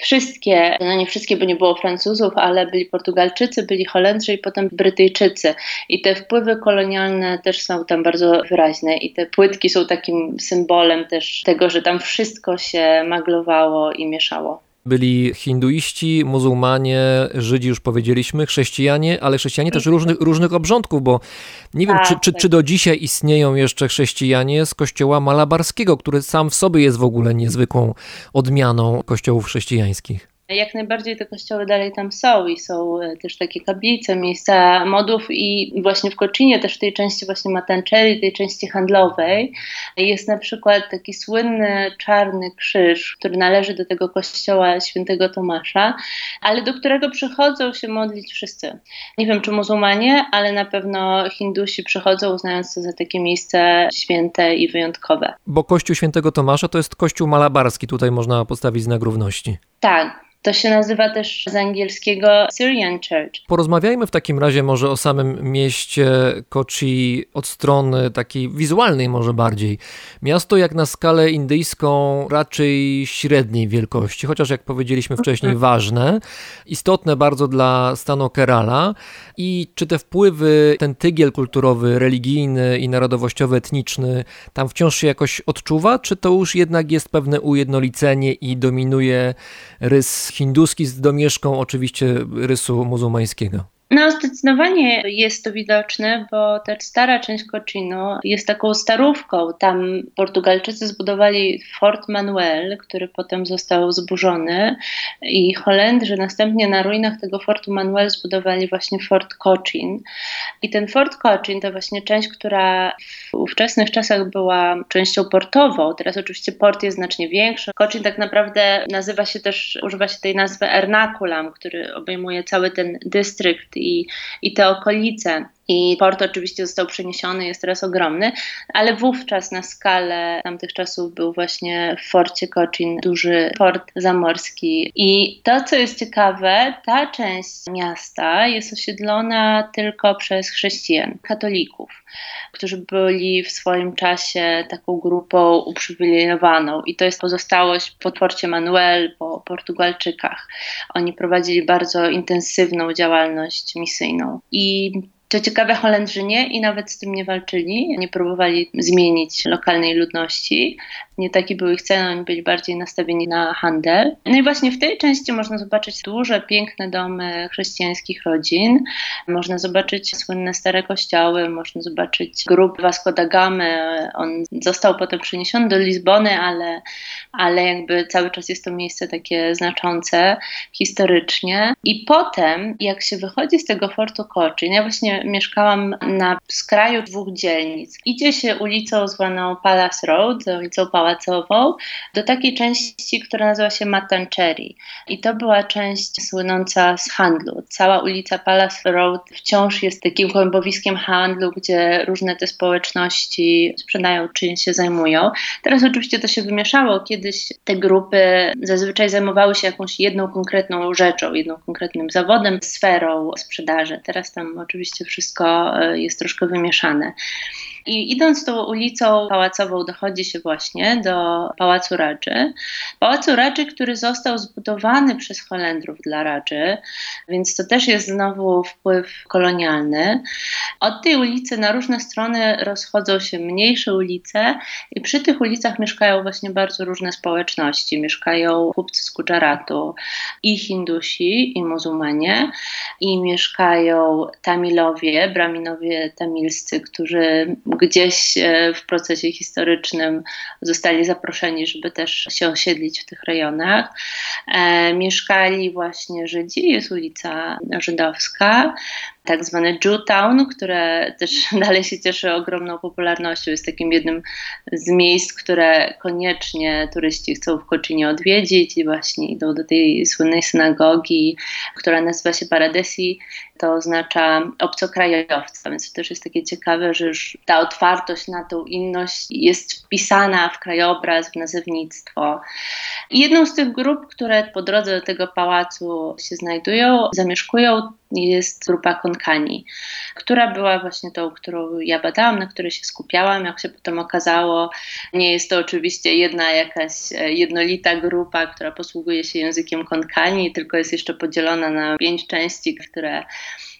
wszystkie, no nie wszystkie, bo nie było Francuzów, ale byli Portugalczycy, byli Holendrzy i potem Brytyjczycy. I te wpływy kolonialne też są tam bardzo wyraźne i te płytki są takim symbolem też tego, że tam wszystko się maglowało i mieszało byli hinduiści, muzułmanie, Żydzi, już powiedzieliśmy, chrześcijanie, ale chrześcijanie też różnych, różnych obrządków, bo nie wiem, czy, czy, czy do dzisiaj istnieją jeszcze chrześcijanie z kościoła malabarskiego, który sam w sobie jest w ogóle niezwykłą odmianą kościołów chrześcijańskich. Jak najbardziej te kościoły dalej tam są i są e, też takie kaplice, miejsca modów i właśnie w Kocinie też w tej części właśnie Matanczeli, tej części handlowej jest na przykład taki słynny czarny krzyż, który należy do tego kościoła świętego Tomasza, ale do którego przychodzą się modlić wszyscy. Nie wiem czy muzułmanie, ale na pewno Hindusi przychodzą uznając to za takie miejsce święte i wyjątkowe. Bo kościół świętego Tomasza to jest kościół malabarski, tutaj można postawić znak równości. Tak, to się nazywa też z angielskiego Syrian Church. Porozmawiajmy w takim razie może o samym mieście Kochi od strony takiej wizualnej może bardziej. Miasto jak na skalę indyjską raczej średniej wielkości, chociaż jak powiedzieliśmy wcześniej mhm. ważne, istotne bardzo dla stanu Kerala i czy te wpływy, ten tygiel kulturowy, religijny i narodowościowy, etniczny tam wciąż się jakoś odczuwa, czy to już jednak jest pewne ujednolicenie i dominuje rys hinduski z domieszką oczywiście rysu muzułmańskiego. No, zdecydowanie jest to widoczne, bo ta stara część Cochino jest taką starówką. Tam Portugalczycy zbudowali Fort Manuel, który potem został zburzony, i Holendrzy następnie na ruinach tego Fortu Manuel zbudowali właśnie Fort Cochin. I ten Fort Cochin to właśnie część, która w ówczesnych czasach była częścią portową. Teraz oczywiście port jest znacznie większy. Cochin tak naprawdę nazywa się też, używa się tej nazwy Ernakulam, który obejmuje cały ten dystrykt i, i te okolice. I port oczywiście został przeniesiony, jest teraz ogromny, ale wówczas na skalę tamtych czasów był właśnie w Forcie Cochin duży port zamorski. I to, co jest ciekawe, ta część miasta jest osiedlona tylko przez chrześcijan, katolików, którzy byli w swoim czasie taką grupą uprzywilejowaną. I to jest pozostałość po porcie Manuel, po Portugalczykach. Oni prowadzili bardzo intensywną działalność misyjną. I co ciekawe, Holendrzy nie i nawet z tym nie walczyli, nie próbowali zmienić lokalnej ludności. Nie taki był ich cel, oni byli bardziej nastawieni na handel. No i właśnie w tej części można zobaczyć duże, piękne domy chrześcijańskich rodzin. Można zobaczyć słynne stare kościoły, można zobaczyć grób Vasco da Gama. On został potem przeniesiony do Lizbony, ale, ale jakby cały czas jest to miejsce takie znaczące historycznie. I potem, jak się wychodzi z tego Fortu Cochin, ja właśnie mieszkałam na skraju dwóch dzielnic. Idzie się ulicą zwaną Palace Road, ulicą Pałacową, do takiej części, która nazywa się Matancheri. I to była część słynąca z handlu. Cała ulica Palace Road wciąż jest takim kłębowiskiem handlu, gdzie różne te społeczności sprzedają czy się zajmują. Teraz oczywiście to się wymieszało. Kiedyś te grupy zazwyczaj zajmowały się jakąś jedną konkretną rzeczą, jedną konkretnym zawodem, sferą sprzedaży. Teraz tam oczywiście wszystko e, jest troszkę wymieszane. I idąc tą ulicą pałacową dochodzi się właśnie do Pałacu Radży. Pałacu Radży, który został zbudowany przez Holendrów dla Radży, więc to też jest znowu wpływ kolonialny. Od tej ulicy na różne strony rozchodzą się mniejsze ulice i przy tych ulicach mieszkają właśnie bardzo różne społeczności. Mieszkają chłopcy z Gujaratu i Hindusi i muzułmanie i mieszkają Tamilowie, Braminowie tamilscy, którzy gdzieś e, w procesie historycznym zostali zaproszeni, żeby też się osiedlić w tych rejonach. E, mieszkali właśnie Żydzi, jest ulica Żydowska tak zwane Jewtown, które też dalej się cieszy ogromną popularnością. Jest takim jednym z miejsc, które koniecznie turyści chcą w Koczynie odwiedzić i właśnie idą do tej słynnej synagogi, która nazywa się Paradesi to oznacza obcokrajowca, więc to też jest takie ciekawe, że już ta otwartość na tą inność jest wpisana w krajobraz, w nazewnictwo. I jedną z tych grup, które po drodze do tego pałacu się znajdują, zamieszkują, jest grupa Konkani, która była właśnie tą, którą ja badałam, na której się skupiałam. Jak się potem okazało, nie jest to oczywiście jedna jakaś e, jednolita grupa, która posługuje się językiem Konkani, tylko jest jeszcze podzielona na pięć części, które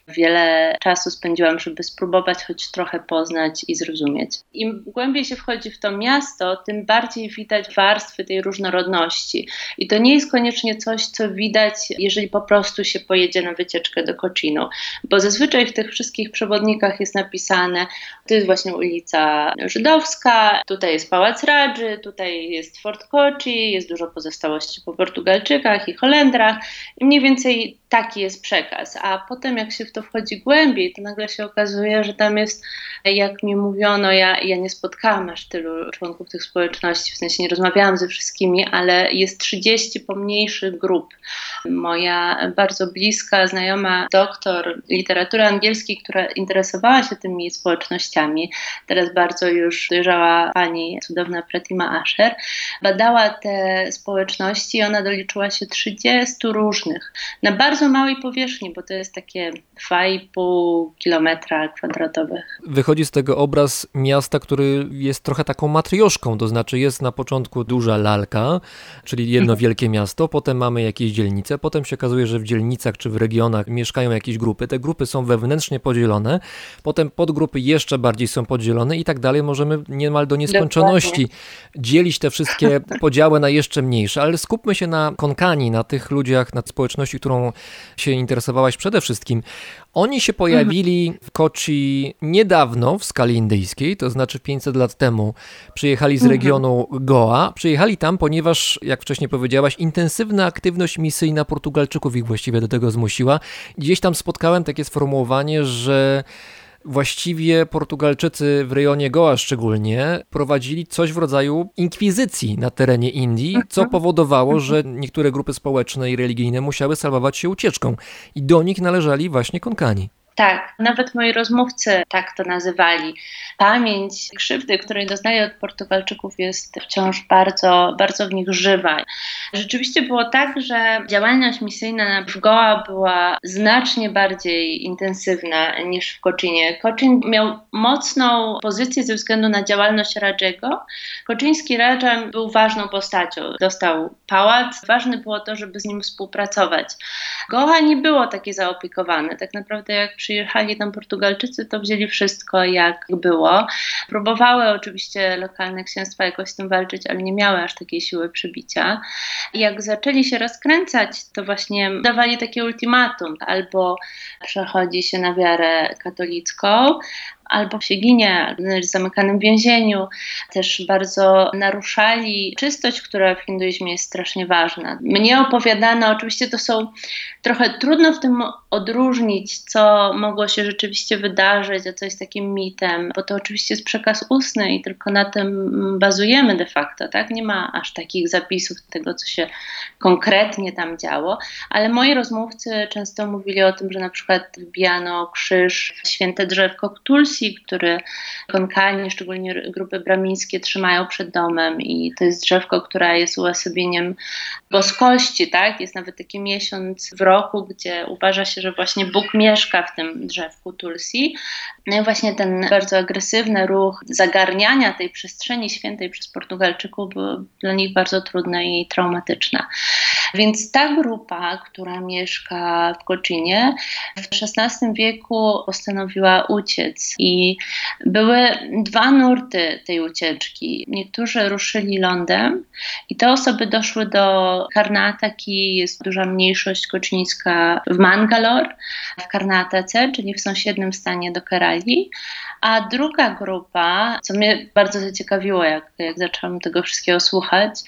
Wiele czasu spędziłam, żeby spróbować choć trochę poznać i zrozumieć. Im głębiej się wchodzi w to miasto, tym bardziej widać warstwy tej różnorodności. I to nie jest koniecznie coś, co widać, jeżeli po prostu się pojedzie na wycieczkę do Koczinu, bo zazwyczaj w tych wszystkich przewodnikach jest napisane, to jest właśnie ulica Żydowska, tutaj jest Pałac Radży, tutaj jest Fort Kochi, jest dużo pozostałości po Portugalczykach i Holendrach i mniej więcej taki jest przekaz. A potem jak się w to wchodzi głębiej, to nagle się okazuje, że tam jest, jak mi mówiono, ja, ja nie spotkałam aż tylu członków tych społeczności, w sensie nie rozmawiałam ze wszystkimi, ale jest 30 pomniejszych grup. Moja bardzo bliska znajoma doktor literatury angielskiej, która interesowała się tymi społecznościami, teraz bardzo już dojrzała pani cudowna Pratima Asher, badała te społeczności i ona doliczyła się 30 różnych, na bardzo małej powierzchni, bo to jest takie 2,5 kilometra kwadratowych. Wychodzi z tego obraz miasta, który jest trochę taką matrioszką, to znaczy jest na początku duża lalka, czyli jedno mhm. wielkie miasto, potem mamy jakieś dzielnice, potem się okazuje, że w dzielnicach czy w regionach mieszkają jakieś grupy, te grupy są wewnętrznie podzielone, potem podgrupy jeszcze bardziej są podzielone i tak dalej, możemy niemal do nieskończoności Dokładnie. dzielić te wszystkie podziały na jeszcze mniejsze, ale skupmy się na konkani, na tych ludziach, na społeczności, którą się interesowałaś przede wszystkim. Oni się pojawili w Kochi niedawno w skali indyjskiej, to znaczy 500 lat temu. Przyjechali z mhm. regionu Goa. Przyjechali tam, ponieważ, jak wcześniej powiedziałaś, intensywna aktywność misyjna Portugalczyków ich właściwie do tego zmusiła. Gdzieś tam spotkałem takie sformułowanie, że właściwie Portugalczycy w rejonie Goa szczególnie prowadzili coś w rodzaju inkwizycji na terenie Indii, co mhm. powodowało, mhm. że niektóre grupy społeczne i religijne musiały salwować się ucieczką i do nich należeli właśnie Konkani. Tak, nawet moi rozmówcy tak to nazywali. Pamięć krzywdy, której doznaję od Portugalczyków, jest wciąż bardzo, bardzo w nich żywa. Rzeczywiście było tak, że działalność misyjna w Goa była znacznie bardziej intensywna niż w Koczynie. Koczyn miał mocną pozycję ze względu na działalność Radżego. Koczyński Radża był ważną postacią. Dostał pałac. Ważne było to, żeby z nim współpracować. Goa nie było takie zaopiekowane. Tak naprawdę jak przyjechali tam Portugalczycy, to wzięli wszystko jak było. Próbowały oczywiście lokalne księstwa jakoś z tym walczyć, ale nie miały aż takiej siły przybicia. Jak zaczęli się rozkręcać, to właśnie dawali takie ultimatum, albo przechodzi się na wiarę katolicką, albo się ginie, w zamykanym więzieniu. Też bardzo naruszali czystość, która w hinduizmie jest strasznie ważna. Mnie opowiadano, oczywiście to są trochę trudno w tym odróżnić, co mogło się rzeczywiście wydarzyć, a co jest takim mitem, bo to oczywiście jest przekaz ustny i tylko na tym bazujemy de facto, tak? Nie ma aż takich zapisów tego, co się konkretnie tam działo, ale moi rozmówcy często mówili o tym, że na przykład wbijano krzyż w święte drzewko Tulsi, który konkani, szczególnie grupy bramińskie trzymają przed domem i to jest drzewko, które jest uosobieniem boskości, tak? Jest nawet taki miesiąc w roku, gdzie uważa się, że właśnie Bóg mieszka w tym drzewku Tulsi. No i właśnie ten bardzo agresywny ruch zagarniania tej przestrzeni świętej przez Portugalczyków był dla nich bardzo trudny i traumatyczny. Więc ta grupa, która mieszka w Koczynie, w XVI wieku postanowiła uciec i były dwa nurty tej ucieczki. Niektórzy ruszyli lądem i te osoby doszły do Karnataki, jest duża mniejszość koczyńska w Mangalore, w Karnatace, czyli w sąsiednim stanie do Kerali. A druga grupa, co mnie bardzo zaciekawiło, jak, jak zaczęłam tego wszystkiego słuchać,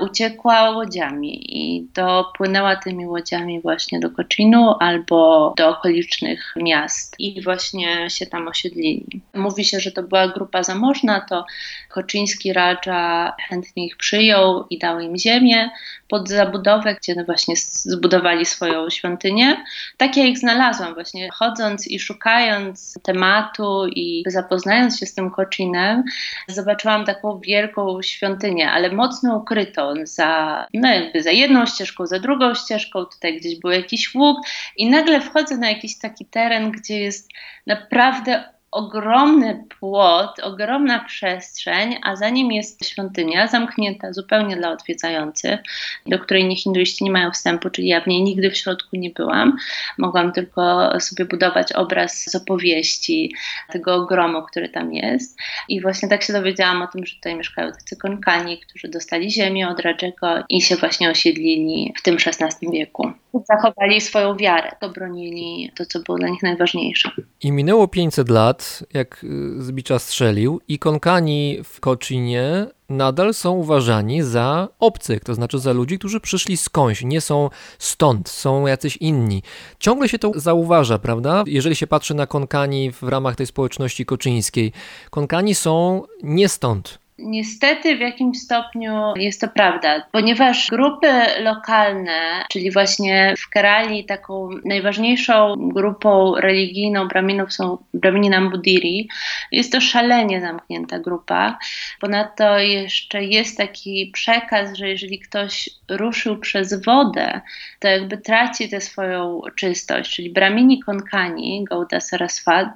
uciekła łodziami i dopłynęła tymi łodziami właśnie do Koczinu albo do okolicznych miast i właśnie się tam osiedlili. Mówi się, że to była grupa zamożna, to koczyński Raja chętnie ich przyjął i dał im ziemię pod zabudowę, gdzie właśnie zbudowali swoją świątynię. Tak ja ich znalazłam właśnie chodząc i szukając tematu i zapoznając się z tym Koczinem, zobaczyłam taką wielką świątynię, ale mocno ukrytą za, no jakby za jedną ścieżką, za drugą ścieżką, tutaj gdzieś był jakiś łuk i nagle wchodzę na jakiś taki teren, gdzie jest naprawdę ogromny płot, ogromna przestrzeń, a za nim jest świątynia zamknięta zupełnie dla odwiedzających, do której nie hinduiści nie mają wstępu, czyli ja w niej nigdy w środku nie byłam. Mogłam tylko sobie budować obraz z opowieści tego ogromu, który tam jest. I właśnie tak się dowiedziałam o tym, że tutaj mieszkają tacy konkani, którzy dostali ziemię od Radżego i się właśnie osiedlili w tym XVI wieku. Zachowali swoją wiarę, obronili to, co było dla nich najważniejsze. I minęło 500 lat, jak y, Zbicza strzelił, i konkani w Koczynie nadal są uważani za obcych, to znaczy za ludzi, którzy przyszli skądś, nie są stąd, są jacyś inni. Ciągle się to zauważa, prawda? Jeżeli się patrzy na konkani w ramach tej społeczności koczyńskiej, konkani są nie stąd, Niestety w jakimś stopniu jest to prawda, ponieważ grupy lokalne, czyli właśnie w Kerali taką najważniejszą grupą religijną Brahminów są Brahmini Nambudiri. Jest to szalenie zamknięta grupa. Ponadto jeszcze jest taki przekaz, że jeżeli ktoś ruszył przez wodę, to jakby traci tę swoją czystość, czyli Brahmini Konkani, Gauda Saraswat,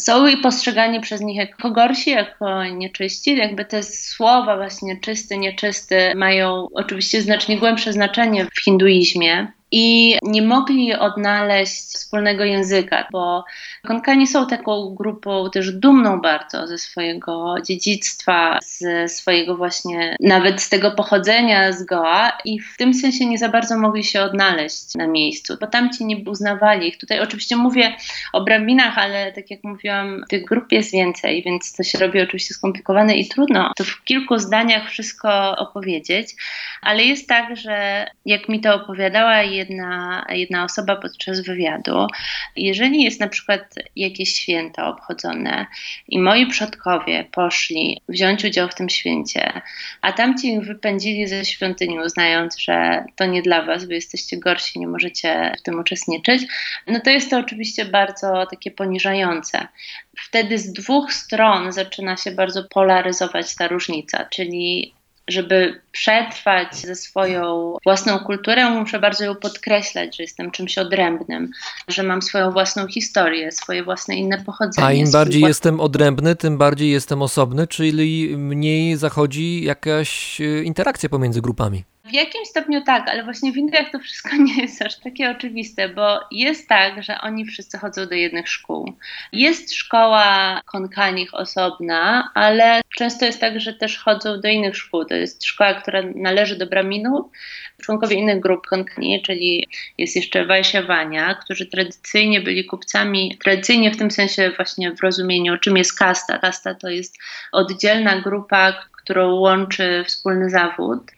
są postrzegani przez nich jako gorsi, jako nieczyści, jakby te słowa właśnie czysty, nieczysty mają oczywiście znacznie głębsze znaczenie w hinduizmie i nie mogli odnaleźć wspólnego języka, bo Konkani są taką grupą też dumną bardzo ze swojego dziedzictwa, ze swojego właśnie, nawet z tego pochodzenia z Goa i w tym sensie nie za bardzo mogli się odnaleźć na miejscu, bo tamci nie uznawali ich. Tutaj oczywiście mówię o brahminach, ale tak jak mówiłam, tych grup jest więcej, więc to się robi oczywiście skomplikowane i trudno to w kilku zdaniach wszystko opowiedzieć, ale jest tak, że jak mi to opowiadała jedna, jedna osoba podczas wywiadu. Jeżeli jest na przykład jakieś święto obchodzone i moi przodkowie poszli wziąć udział w tym święcie, a tamci ich wypędzili ze świątyni, uznając, że to nie dla was, wy jesteście gorsi, nie możecie w tym uczestniczyć, no to jest to oczywiście bardzo takie poniżające. Wtedy z dwóch stron zaczyna się bardzo polaryzować ta różnica, czyli żeby przetrwać ze swoją własną kulturą, muszę bardzo ją podkreślać, że jestem czymś odrębnym, że mam swoją własną historię, swoje własne inne pochodzenie. A im bardziej jestem odrębny, tym bardziej jestem osobny, czyli mniej zachodzi jakaś e, interakcja pomiędzy grupami. W jakimś stopniu tak, ale właśnie w Indiach to wszystko nie jest aż takie oczywiste, bo jest tak, że oni wszyscy chodzą do jednych szkół. Jest szkoła konkanich osobna, ale często jest tak, że też chodzą do innych szkół. To jest szkoła, która należy do Braminów, członkowie innych grup konkani, czyli jest jeszcze Wajszawania, którzy tradycyjnie byli kupcami, tradycyjnie w tym sensie właśnie w rozumieniu, czym jest kasta. Kasta to jest oddzielna grupa, którą łączy wspólny zawód.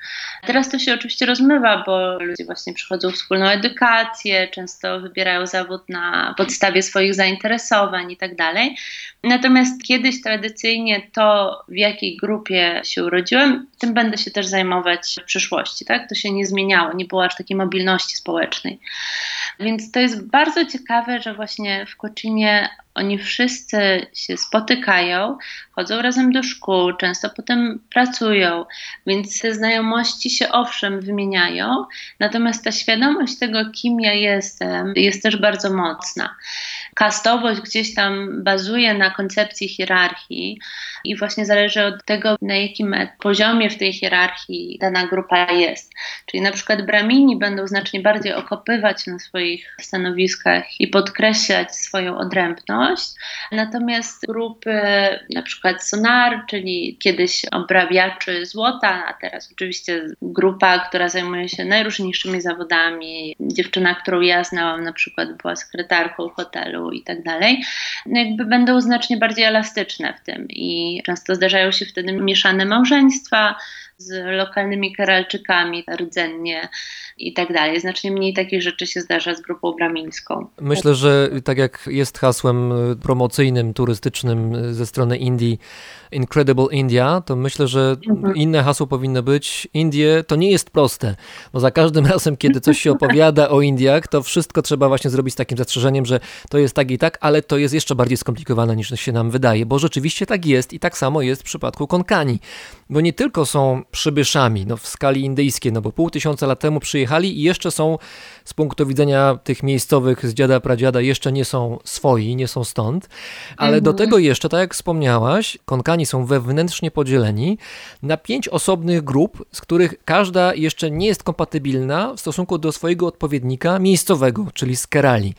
Teraz to się oczywiście rozmywa, bo ludzie właśnie przychodzą wspólną edukację, często wybierają zawód na podstawie swoich zainteresowań i tak dalej. Natomiast kiedyś tradycyjnie to, w jakiej grupie się urodziłem, tym będę się też zajmować w przyszłości. Tak? To się nie zmieniało, nie było aż takiej mobilności społecznej. Więc to jest bardzo ciekawe, że właśnie w Kocinie oni wszyscy się spotykają, chodzą razem do szkół, często potem pracują, więc te znajomości się owszem wymieniają, natomiast ta świadomość tego, kim ja jestem, jest też bardzo mocna. Kastowość gdzieś tam bazuje na koncepcji hierarchii i właśnie zależy od tego, na jakim poziomie w tej hierarchii dana grupa jest. Czyli na przykład bramini będą znacznie bardziej okopywać na swoich stanowiskach i podkreślać swoją odrębność, natomiast grupy na przykład sonar, czyli kiedyś obrabiaczy złota, a teraz oczywiście grupa, która zajmuje się najróżniejszymi zawodami. Dziewczyna, którą ja znałam na przykład była sekretarką hotelu i tak dalej, jakby będą znacznie bardziej elastyczne w tym i często zdarzają się wtedy mieszane małżeństwa, z lokalnymi Keralczykami rdzennie i tak dalej. Znacznie mniej takich rzeczy się zdarza z grupą bramińską. Myślę, że tak jak jest hasłem promocyjnym, turystycznym ze strony Indii, Incredible India, to myślę, że mhm. inne hasło powinno być Indie to nie jest proste, bo za każdym razem, kiedy coś się opowiada o Indiach, to wszystko trzeba właśnie zrobić z takim zastrzeżeniem, że to jest tak i tak, ale to jest jeszcze bardziej skomplikowane niż się nam wydaje, bo rzeczywiście tak jest i tak samo jest w przypadku Konkani, bo nie tylko są przybyszami no w skali indyjskiej, no bo pół tysiąca lat temu przyjechali i jeszcze są z punktu widzenia tych miejscowych z dziada pradziada jeszcze nie są swoi, nie są stąd, ale mhm. do tego jeszcze, tak jak wspomniałaś, Konkani są wewnętrznie podzieleni na pięć osobnych grup, z których każda jeszcze nie jest kompatybilna w stosunku do swojego odpowiednika miejscowego, czyli z Kerali.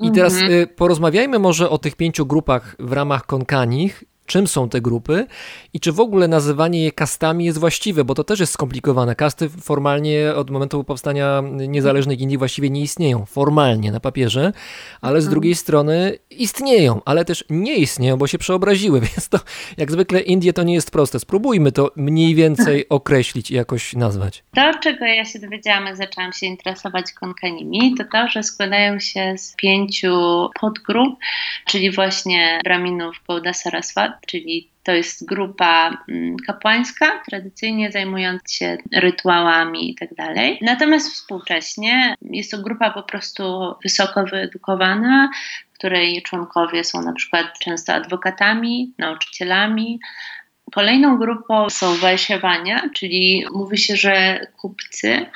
I teraz mhm. y, porozmawiajmy może o tych pięciu grupach w ramach Konkanich czym są te grupy i czy w ogóle nazywanie je kastami jest właściwe, bo to też jest skomplikowane. Kasty formalnie od momentu powstania niezależnej Indii właściwie nie istnieją, formalnie na papierze, ale z mhm. drugiej strony istnieją, ale też nie istnieją, bo się przeobraziły, więc to jak zwykle Indie to nie jest proste. Spróbujmy to mniej więcej określić i jakoś nazwać. To, czego ja się dowiedziałam, jak zaczęłam się interesować konkanimi, to to, że składają się z pięciu podgrup, czyli właśnie braminów Bauda Saraswat, czyli to jest grupa mm, kapłańska, tradycyjnie zajmująca się rytuałami itd. Tak Natomiast współcześnie jest to grupa po prostu wysoko wyedukowana, której członkowie są na przykład często adwokatami, nauczycielami, Kolejną grupą są Wajsiewania, czyli mówi się, że kupcy,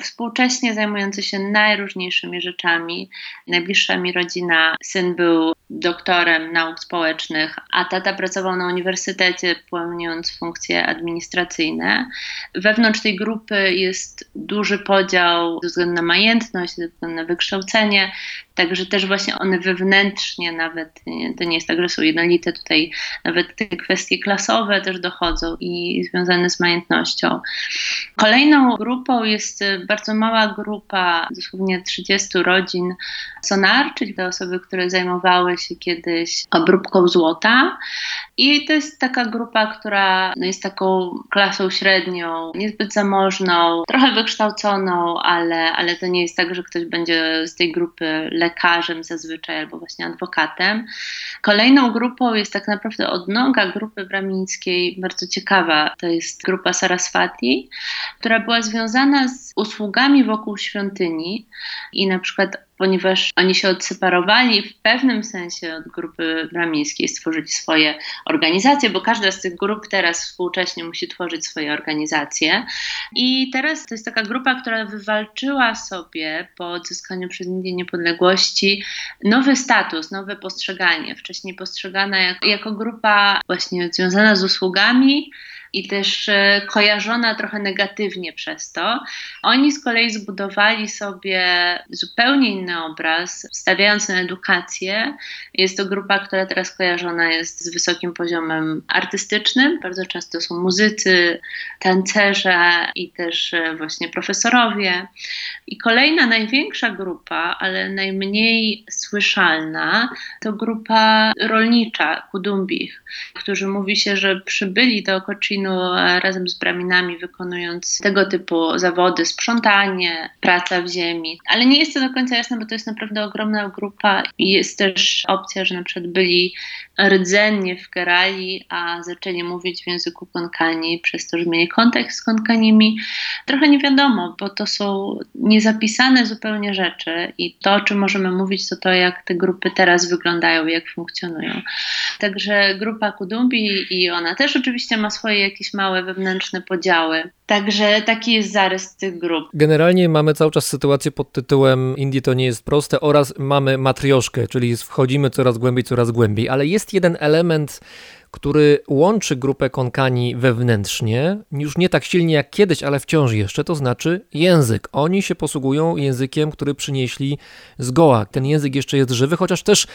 współcześnie zajmujący się najróżniejszymi rzeczami. Najbliższa mi rodzina, syn był doktorem nauk społecznych, a tata pracował na uniwersytecie, pełniąc funkcje administracyjne. Wewnątrz tej grupy jest duży podział ze względu na majętność, ze względu na wykształcenie, także też właśnie one wewnętrznie nawet, to nie jest tak, że są jednolite, tutaj nawet te kwestie klasowe też dochodzą i związane z majętnością. Kolejną grupą jest bardzo mała grupa, dosłownie 30 rodzin sonar, czyli te osoby, które zajmowały się kiedyś obróbką złota. I to jest taka grupa, która no, jest taką klasą średnią, niezbyt zamożną, trochę wykształconą, ale, ale to nie jest tak, że ktoś będzie z tej grupy lekarzem zazwyczaj albo właśnie adwokatem. Kolejną grupą jest tak naprawdę odnoga grupy bramińskiej, bardzo ciekawa. To jest grupa Saraswati, która była związana z usługami wokół świątyni i na przykład ponieważ oni się odseparowali w pewnym sensie od grupy bramińskiej, stworzyli swoje organizacje, bo każda z tych grup teraz współcześnie musi tworzyć swoje organizacje. I teraz to jest taka grupa, która wywalczyła sobie po odzyskaniu przez Indię niepodległości nowy status, nowe postrzeganie. Wcześniej postrzegana jako, jako grupa właśnie związana z usługami, i też e, kojarzona trochę negatywnie przez to. Oni z kolei zbudowali sobie zupełnie inny obraz, stawiając na edukację. Jest to grupa, która teraz kojarzona jest z wysokim poziomem artystycznym. Bardzo często są muzycy, tancerze i też e, właśnie profesorowie. I kolejna, największa grupa, ale najmniej słyszalna, to grupa rolnicza, Kudumbich, którzy mówi się, że przybyli do Koczinu Razem z braminami, wykonując tego typu zawody, sprzątanie, praca w ziemi. Ale nie jest to do końca jasne, bo to jest naprawdę ogromna grupa i jest też opcja, że na przykład byli rdzennie w Kerali, a zaczęli mówić w języku konkani przez to, że mieli kontakt z konkanimi. Trochę nie wiadomo, bo to są niezapisane zupełnie rzeczy i to, o czym możemy mówić, to to, jak te grupy teraz wyglądają, jak funkcjonują. Także grupa Kudumbi i ona też oczywiście ma swoje jakieś małe wewnętrzne podziały. Także taki jest zarys tych grup. Generalnie mamy cały czas sytuację pod tytułem Indie to nie jest proste oraz mamy matrioszkę, czyli wchodzimy coraz głębiej, coraz głębiej, ale jest jeden element, który łączy grupę konkani wewnętrznie, już nie tak silnie jak kiedyś, ale wciąż jeszcze, to znaczy język. Oni się posługują językiem, który przynieśli z Goa. Ten język jeszcze jest żywy, chociaż też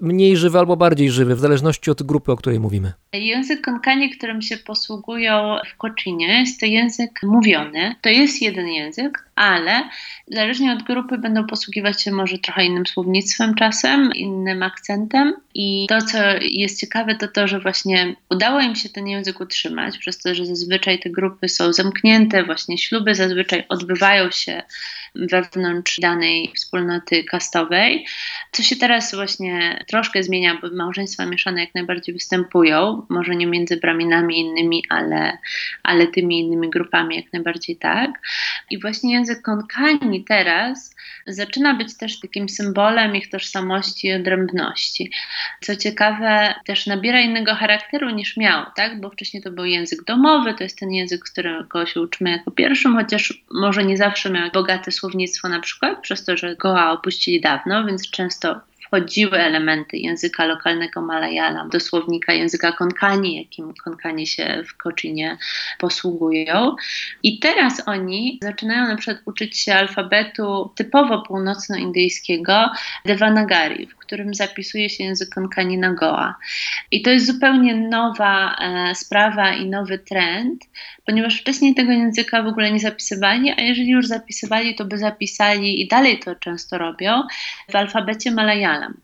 mniej żywy albo bardziej żywy, w zależności od grupy, o której mówimy. Język konkani, którym się posługują w Kocinie, jest to język mówiony. To jest jeden język, ale zależnie od grupy będą posługiwać się może trochę innym słownictwem czasem, innym akcentem. I to, co jest ciekawe, to to, że właśnie udało im się ten język utrzymać, przez to, że zazwyczaj te grupy są zamknięte, właśnie śluby zazwyczaj odbywają się wewnątrz danej wspólnoty kastowej. Co się teraz właśnie troszkę zmienia, bo małżeństwa mieszane jak najbardziej występują, może nie między braminami innymi, ale, ale tymi innymi grupami jak najbardziej tak. I właśnie język konkani teraz zaczyna być też takim symbolem ich tożsamości i odrębności. Co ciekawe, też nabiera innego charakteru niż miał, tak? bo wcześniej to był język domowy, to jest ten język, którego się uczymy jako pierwszym, chociaż może nie zawsze miał bogate słownictwo na przykład, przez to, że Goa opuścili dawno, więc często wchodziły elementy języka lokalnego Malayalam do słownika języka Konkani, jakim Konkani się w Kochinie posługują. I teraz oni zaczynają na przykład uczyć się alfabetu typowo północnoindyjskiego Devanagari, w którym zapisuje się język Konkani na Goa. I to jest zupełnie nowa e, sprawa i nowy trend, ponieważ wcześniej tego języka w ogóle nie zapisywali, a jeżeli już zapisywali, to by zapisali i dalej to często robią w alfabecie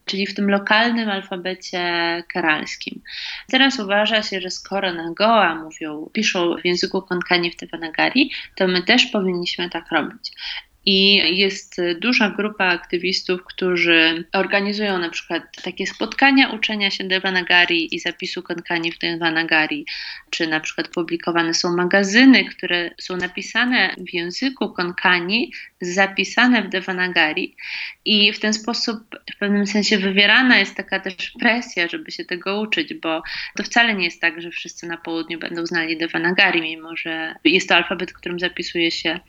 Czyli w tym lokalnym alfabecie karalskim. Teraz uważa się, że skoro na Goa mówią, piszą w języku Konkani w Devanagari, to my też powinniśmy tak robić. I jest duża grupa aktywistów, którzy organizują na przykład takie spotkania uczenia się Devanagari i zapisu konkani w Devanagari, czy na przykład publikowane są magazyny, które są napisane w języku konkani, zapisane w Devanagari i w ten sposób w pewnym sensie wywierana jest taka też presja, żeby się tego uczyć, bo to wcale nie jest tak, że wszyscy na południu będą znali Devanagari, mimo że jest to alfabet, którym zapisuje się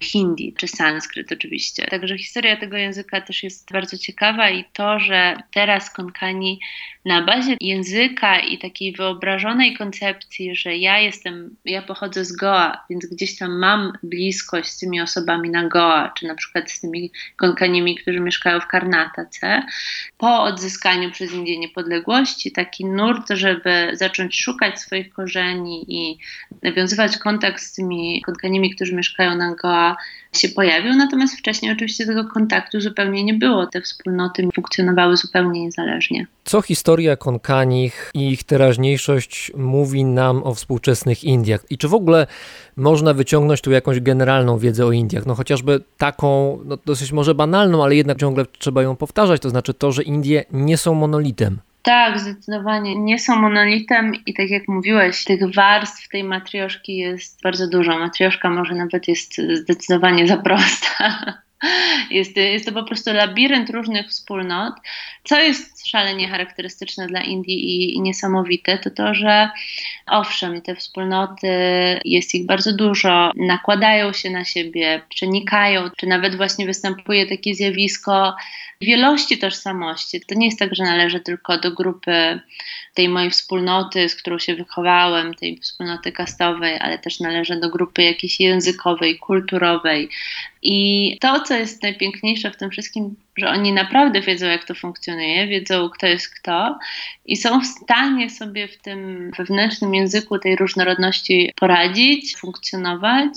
hindi czy sanskryt oczywiście. Także historia tego języka też jest bardzo ciekawa i to, że teraz konkani na bazie języka i takiej wyobrażonej koncepcji, że ja jestem, ja pochodzę z Goa, więc gdzieś tam mam bliskość z tymi osobami na Goa, czy na przykład z tymi konkanimi, którzy mieszkają w Karnatace, po odzyskaniu przez Indię niepodległości, taki nurt, żeby zacząć szukać swoich korzeni i nawiązywać kontakt z tymi konkanimi, którzy mieszkają na Goa, się pojawił, natomiast wcześniej oczywiście tego kontaktu zupełnie nie było. Te wspólnoty funkcjonowały zupełnie niezależnie. Co historia Konkanich i ich teraźniejszość mówi nam o współczesnych Indiach? I czy w ogóle można wyciągnąć tu jakąś generalną wiedzę o Indiach? No chociażby taką, no dosyć może banalną, ale jednak ciągle trzeba ją powtarzać, to znaczy to, że Indie nie są monolitem. Tak, zdecydowanie nie są monolitem i tak jak mówiłeś, tych warstw tej matrioszki jest bardzo dużo. Matrioszka może nawet jest zdecydowanie za prosta. Jest, jest to po prostu labirynt różnych wspólnot. Co jest szalenie charakterystyczne dla Indii i, niesamowite, to to, że owszem, te wspólnoty, jest ich bardzo dużo, nakładają się na siebie, przenikają, czy nawet właśnie występuje takie zjawisko wielości tożsamości. To nie jest tak, że należę tylko do grupy tej mojej wspólnoty, z którą się wychowałem, tej wspólnoty kastowej, ale też należę do grupy jakiejś językowej, kulturowej. I to, co jest najpiękniejsze w tym wszystkim, że oni naprawdę wiedzą, jak to funkcjonuje, wiedzą, kto jest kto i są w stanie sobie w tym wewnętrznym języku tej różnorodności poradzić, funkcjonować.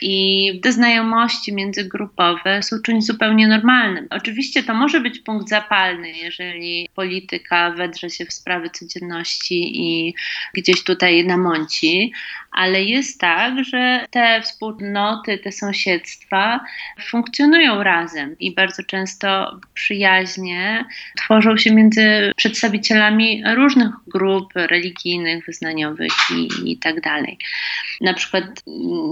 I te znajomości międzygrupowe są czymś zupełnie normalnym. Oczywiście to może być punkt zapalny, jeżeli polityka wedrze się w sprawy codzienności i gdzieś tutaj namąci, ale jest tak, że te wspólnoty, te sąsiedztwa funkcjonują razem i bardzo często przyjaźnie tworzą się między przedstawicielami różnych grup religijnych, wyznaniowych i, i tak dalej. Na przykład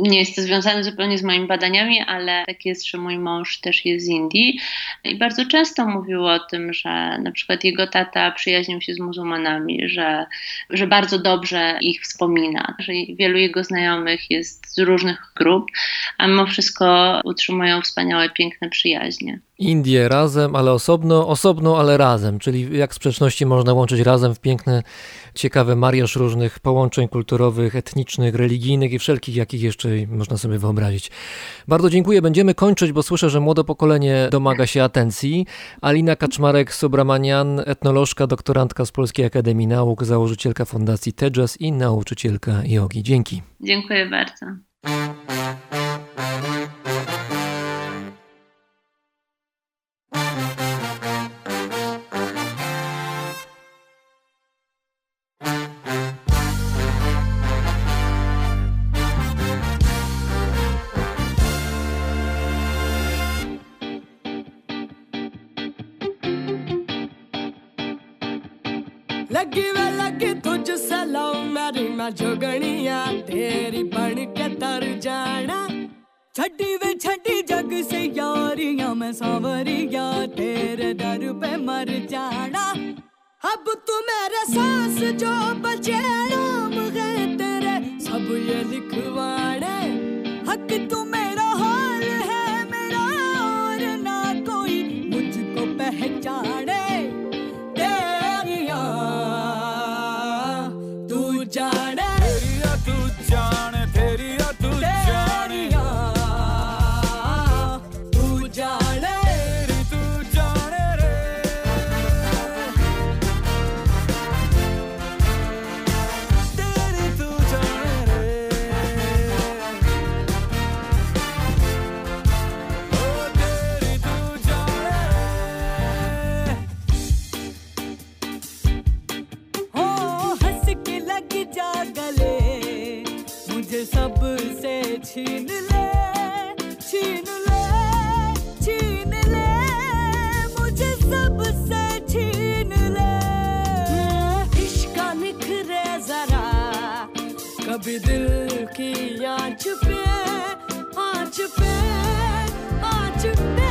nie jest to związane zupełnie z moimi badaniami, ale tak jest, że mój mąż też jest z Indii i bardzo często mówił o tym, że na przykład jego tata przyjaźnił się z muzułmanami, że, że bardzo dobrze ich wspomina, że wielu wielu jego znajomych jest z różnych grup, a mimo wszystko utrzymują wspaniałe, piękne przyjaźnie. Indie razem, ale osobno, osobno, ale razem, czyli jak sprzeczności można łączyć razem w piękny, ciekawy mariaż różnych połączeń kulturowych, etnicznych, religijnych i wszelkich, jakich jeszcze można sobie wyobrazić. Bardzo dziękuję, będziemy kończyć, bo słyszę, że młode pokolenie domaga się atencji. Alina Kaczmarek-Subramanian, etnolożka, doktorantka z Polskiej Akademii Nauk, założycielka Fundacji Tejas i nauczycielka jogi. Dzięki. Dziękuję bardzo. ना जोगणिया तेरी बन के तर जाना। छड़ी वे छड़ी जग से यारिया, मैं सावरिया, तेरे दर पे मर जाना। अब तू मेरे सांस, जो बचे नाम है तेरे, सब ये लिखवाड़े हक तू मेरा हाल है, मेरा और ना कोई मुझको पहचाने। कभी दिल की आँच पे आँच पे आँच पे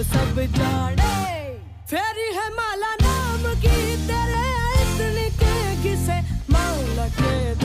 सब जाने। फेरी है माला नाम की तेरे इतनी के किसे? मौला के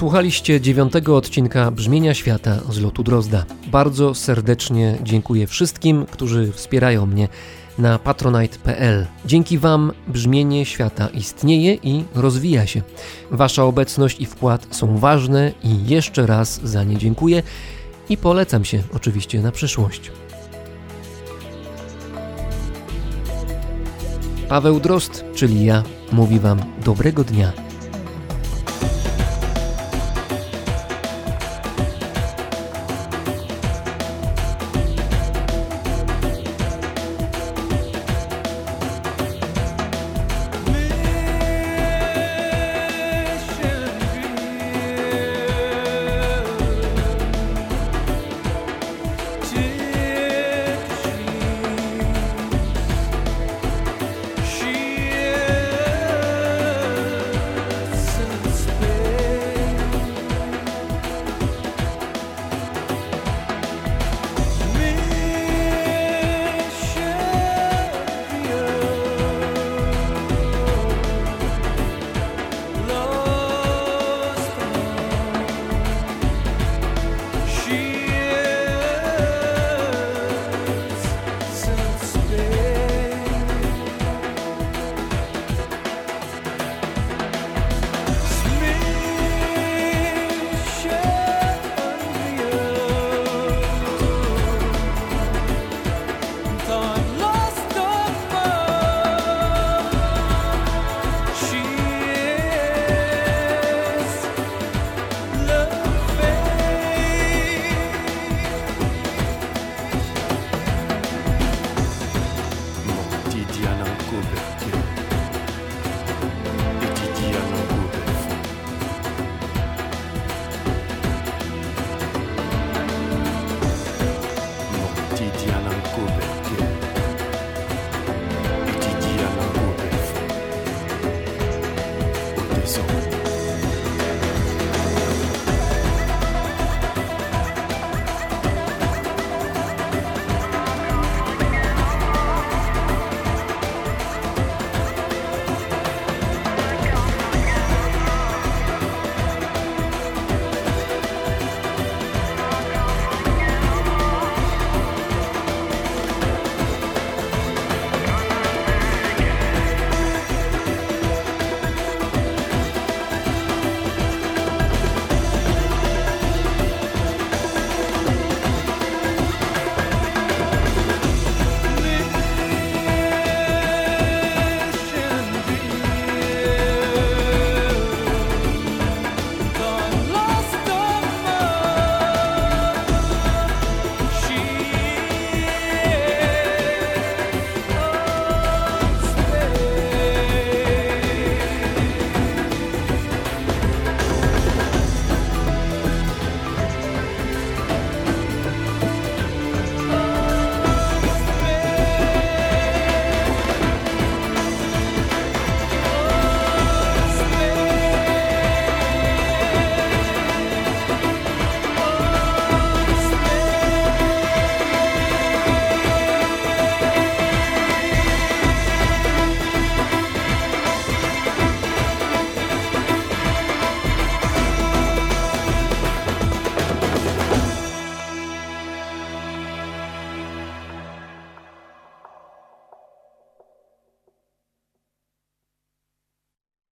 Słuchaliście dziewiątego odcinka Brzmienia Świata z lotu Drozda. Bardzo serdecznie dziękuję wszystkim, którzy wspierają mnie na patronite.pl. Dzięki Wam brzmienie świata istnieje i rozwija się. Wasza obecność i wkład są ważne i jeszcze raz za nie dziękuję i polecam się oczywiście na przyszłość. Paweł Drost, czyli ja, mówi Wam dobrego dnia.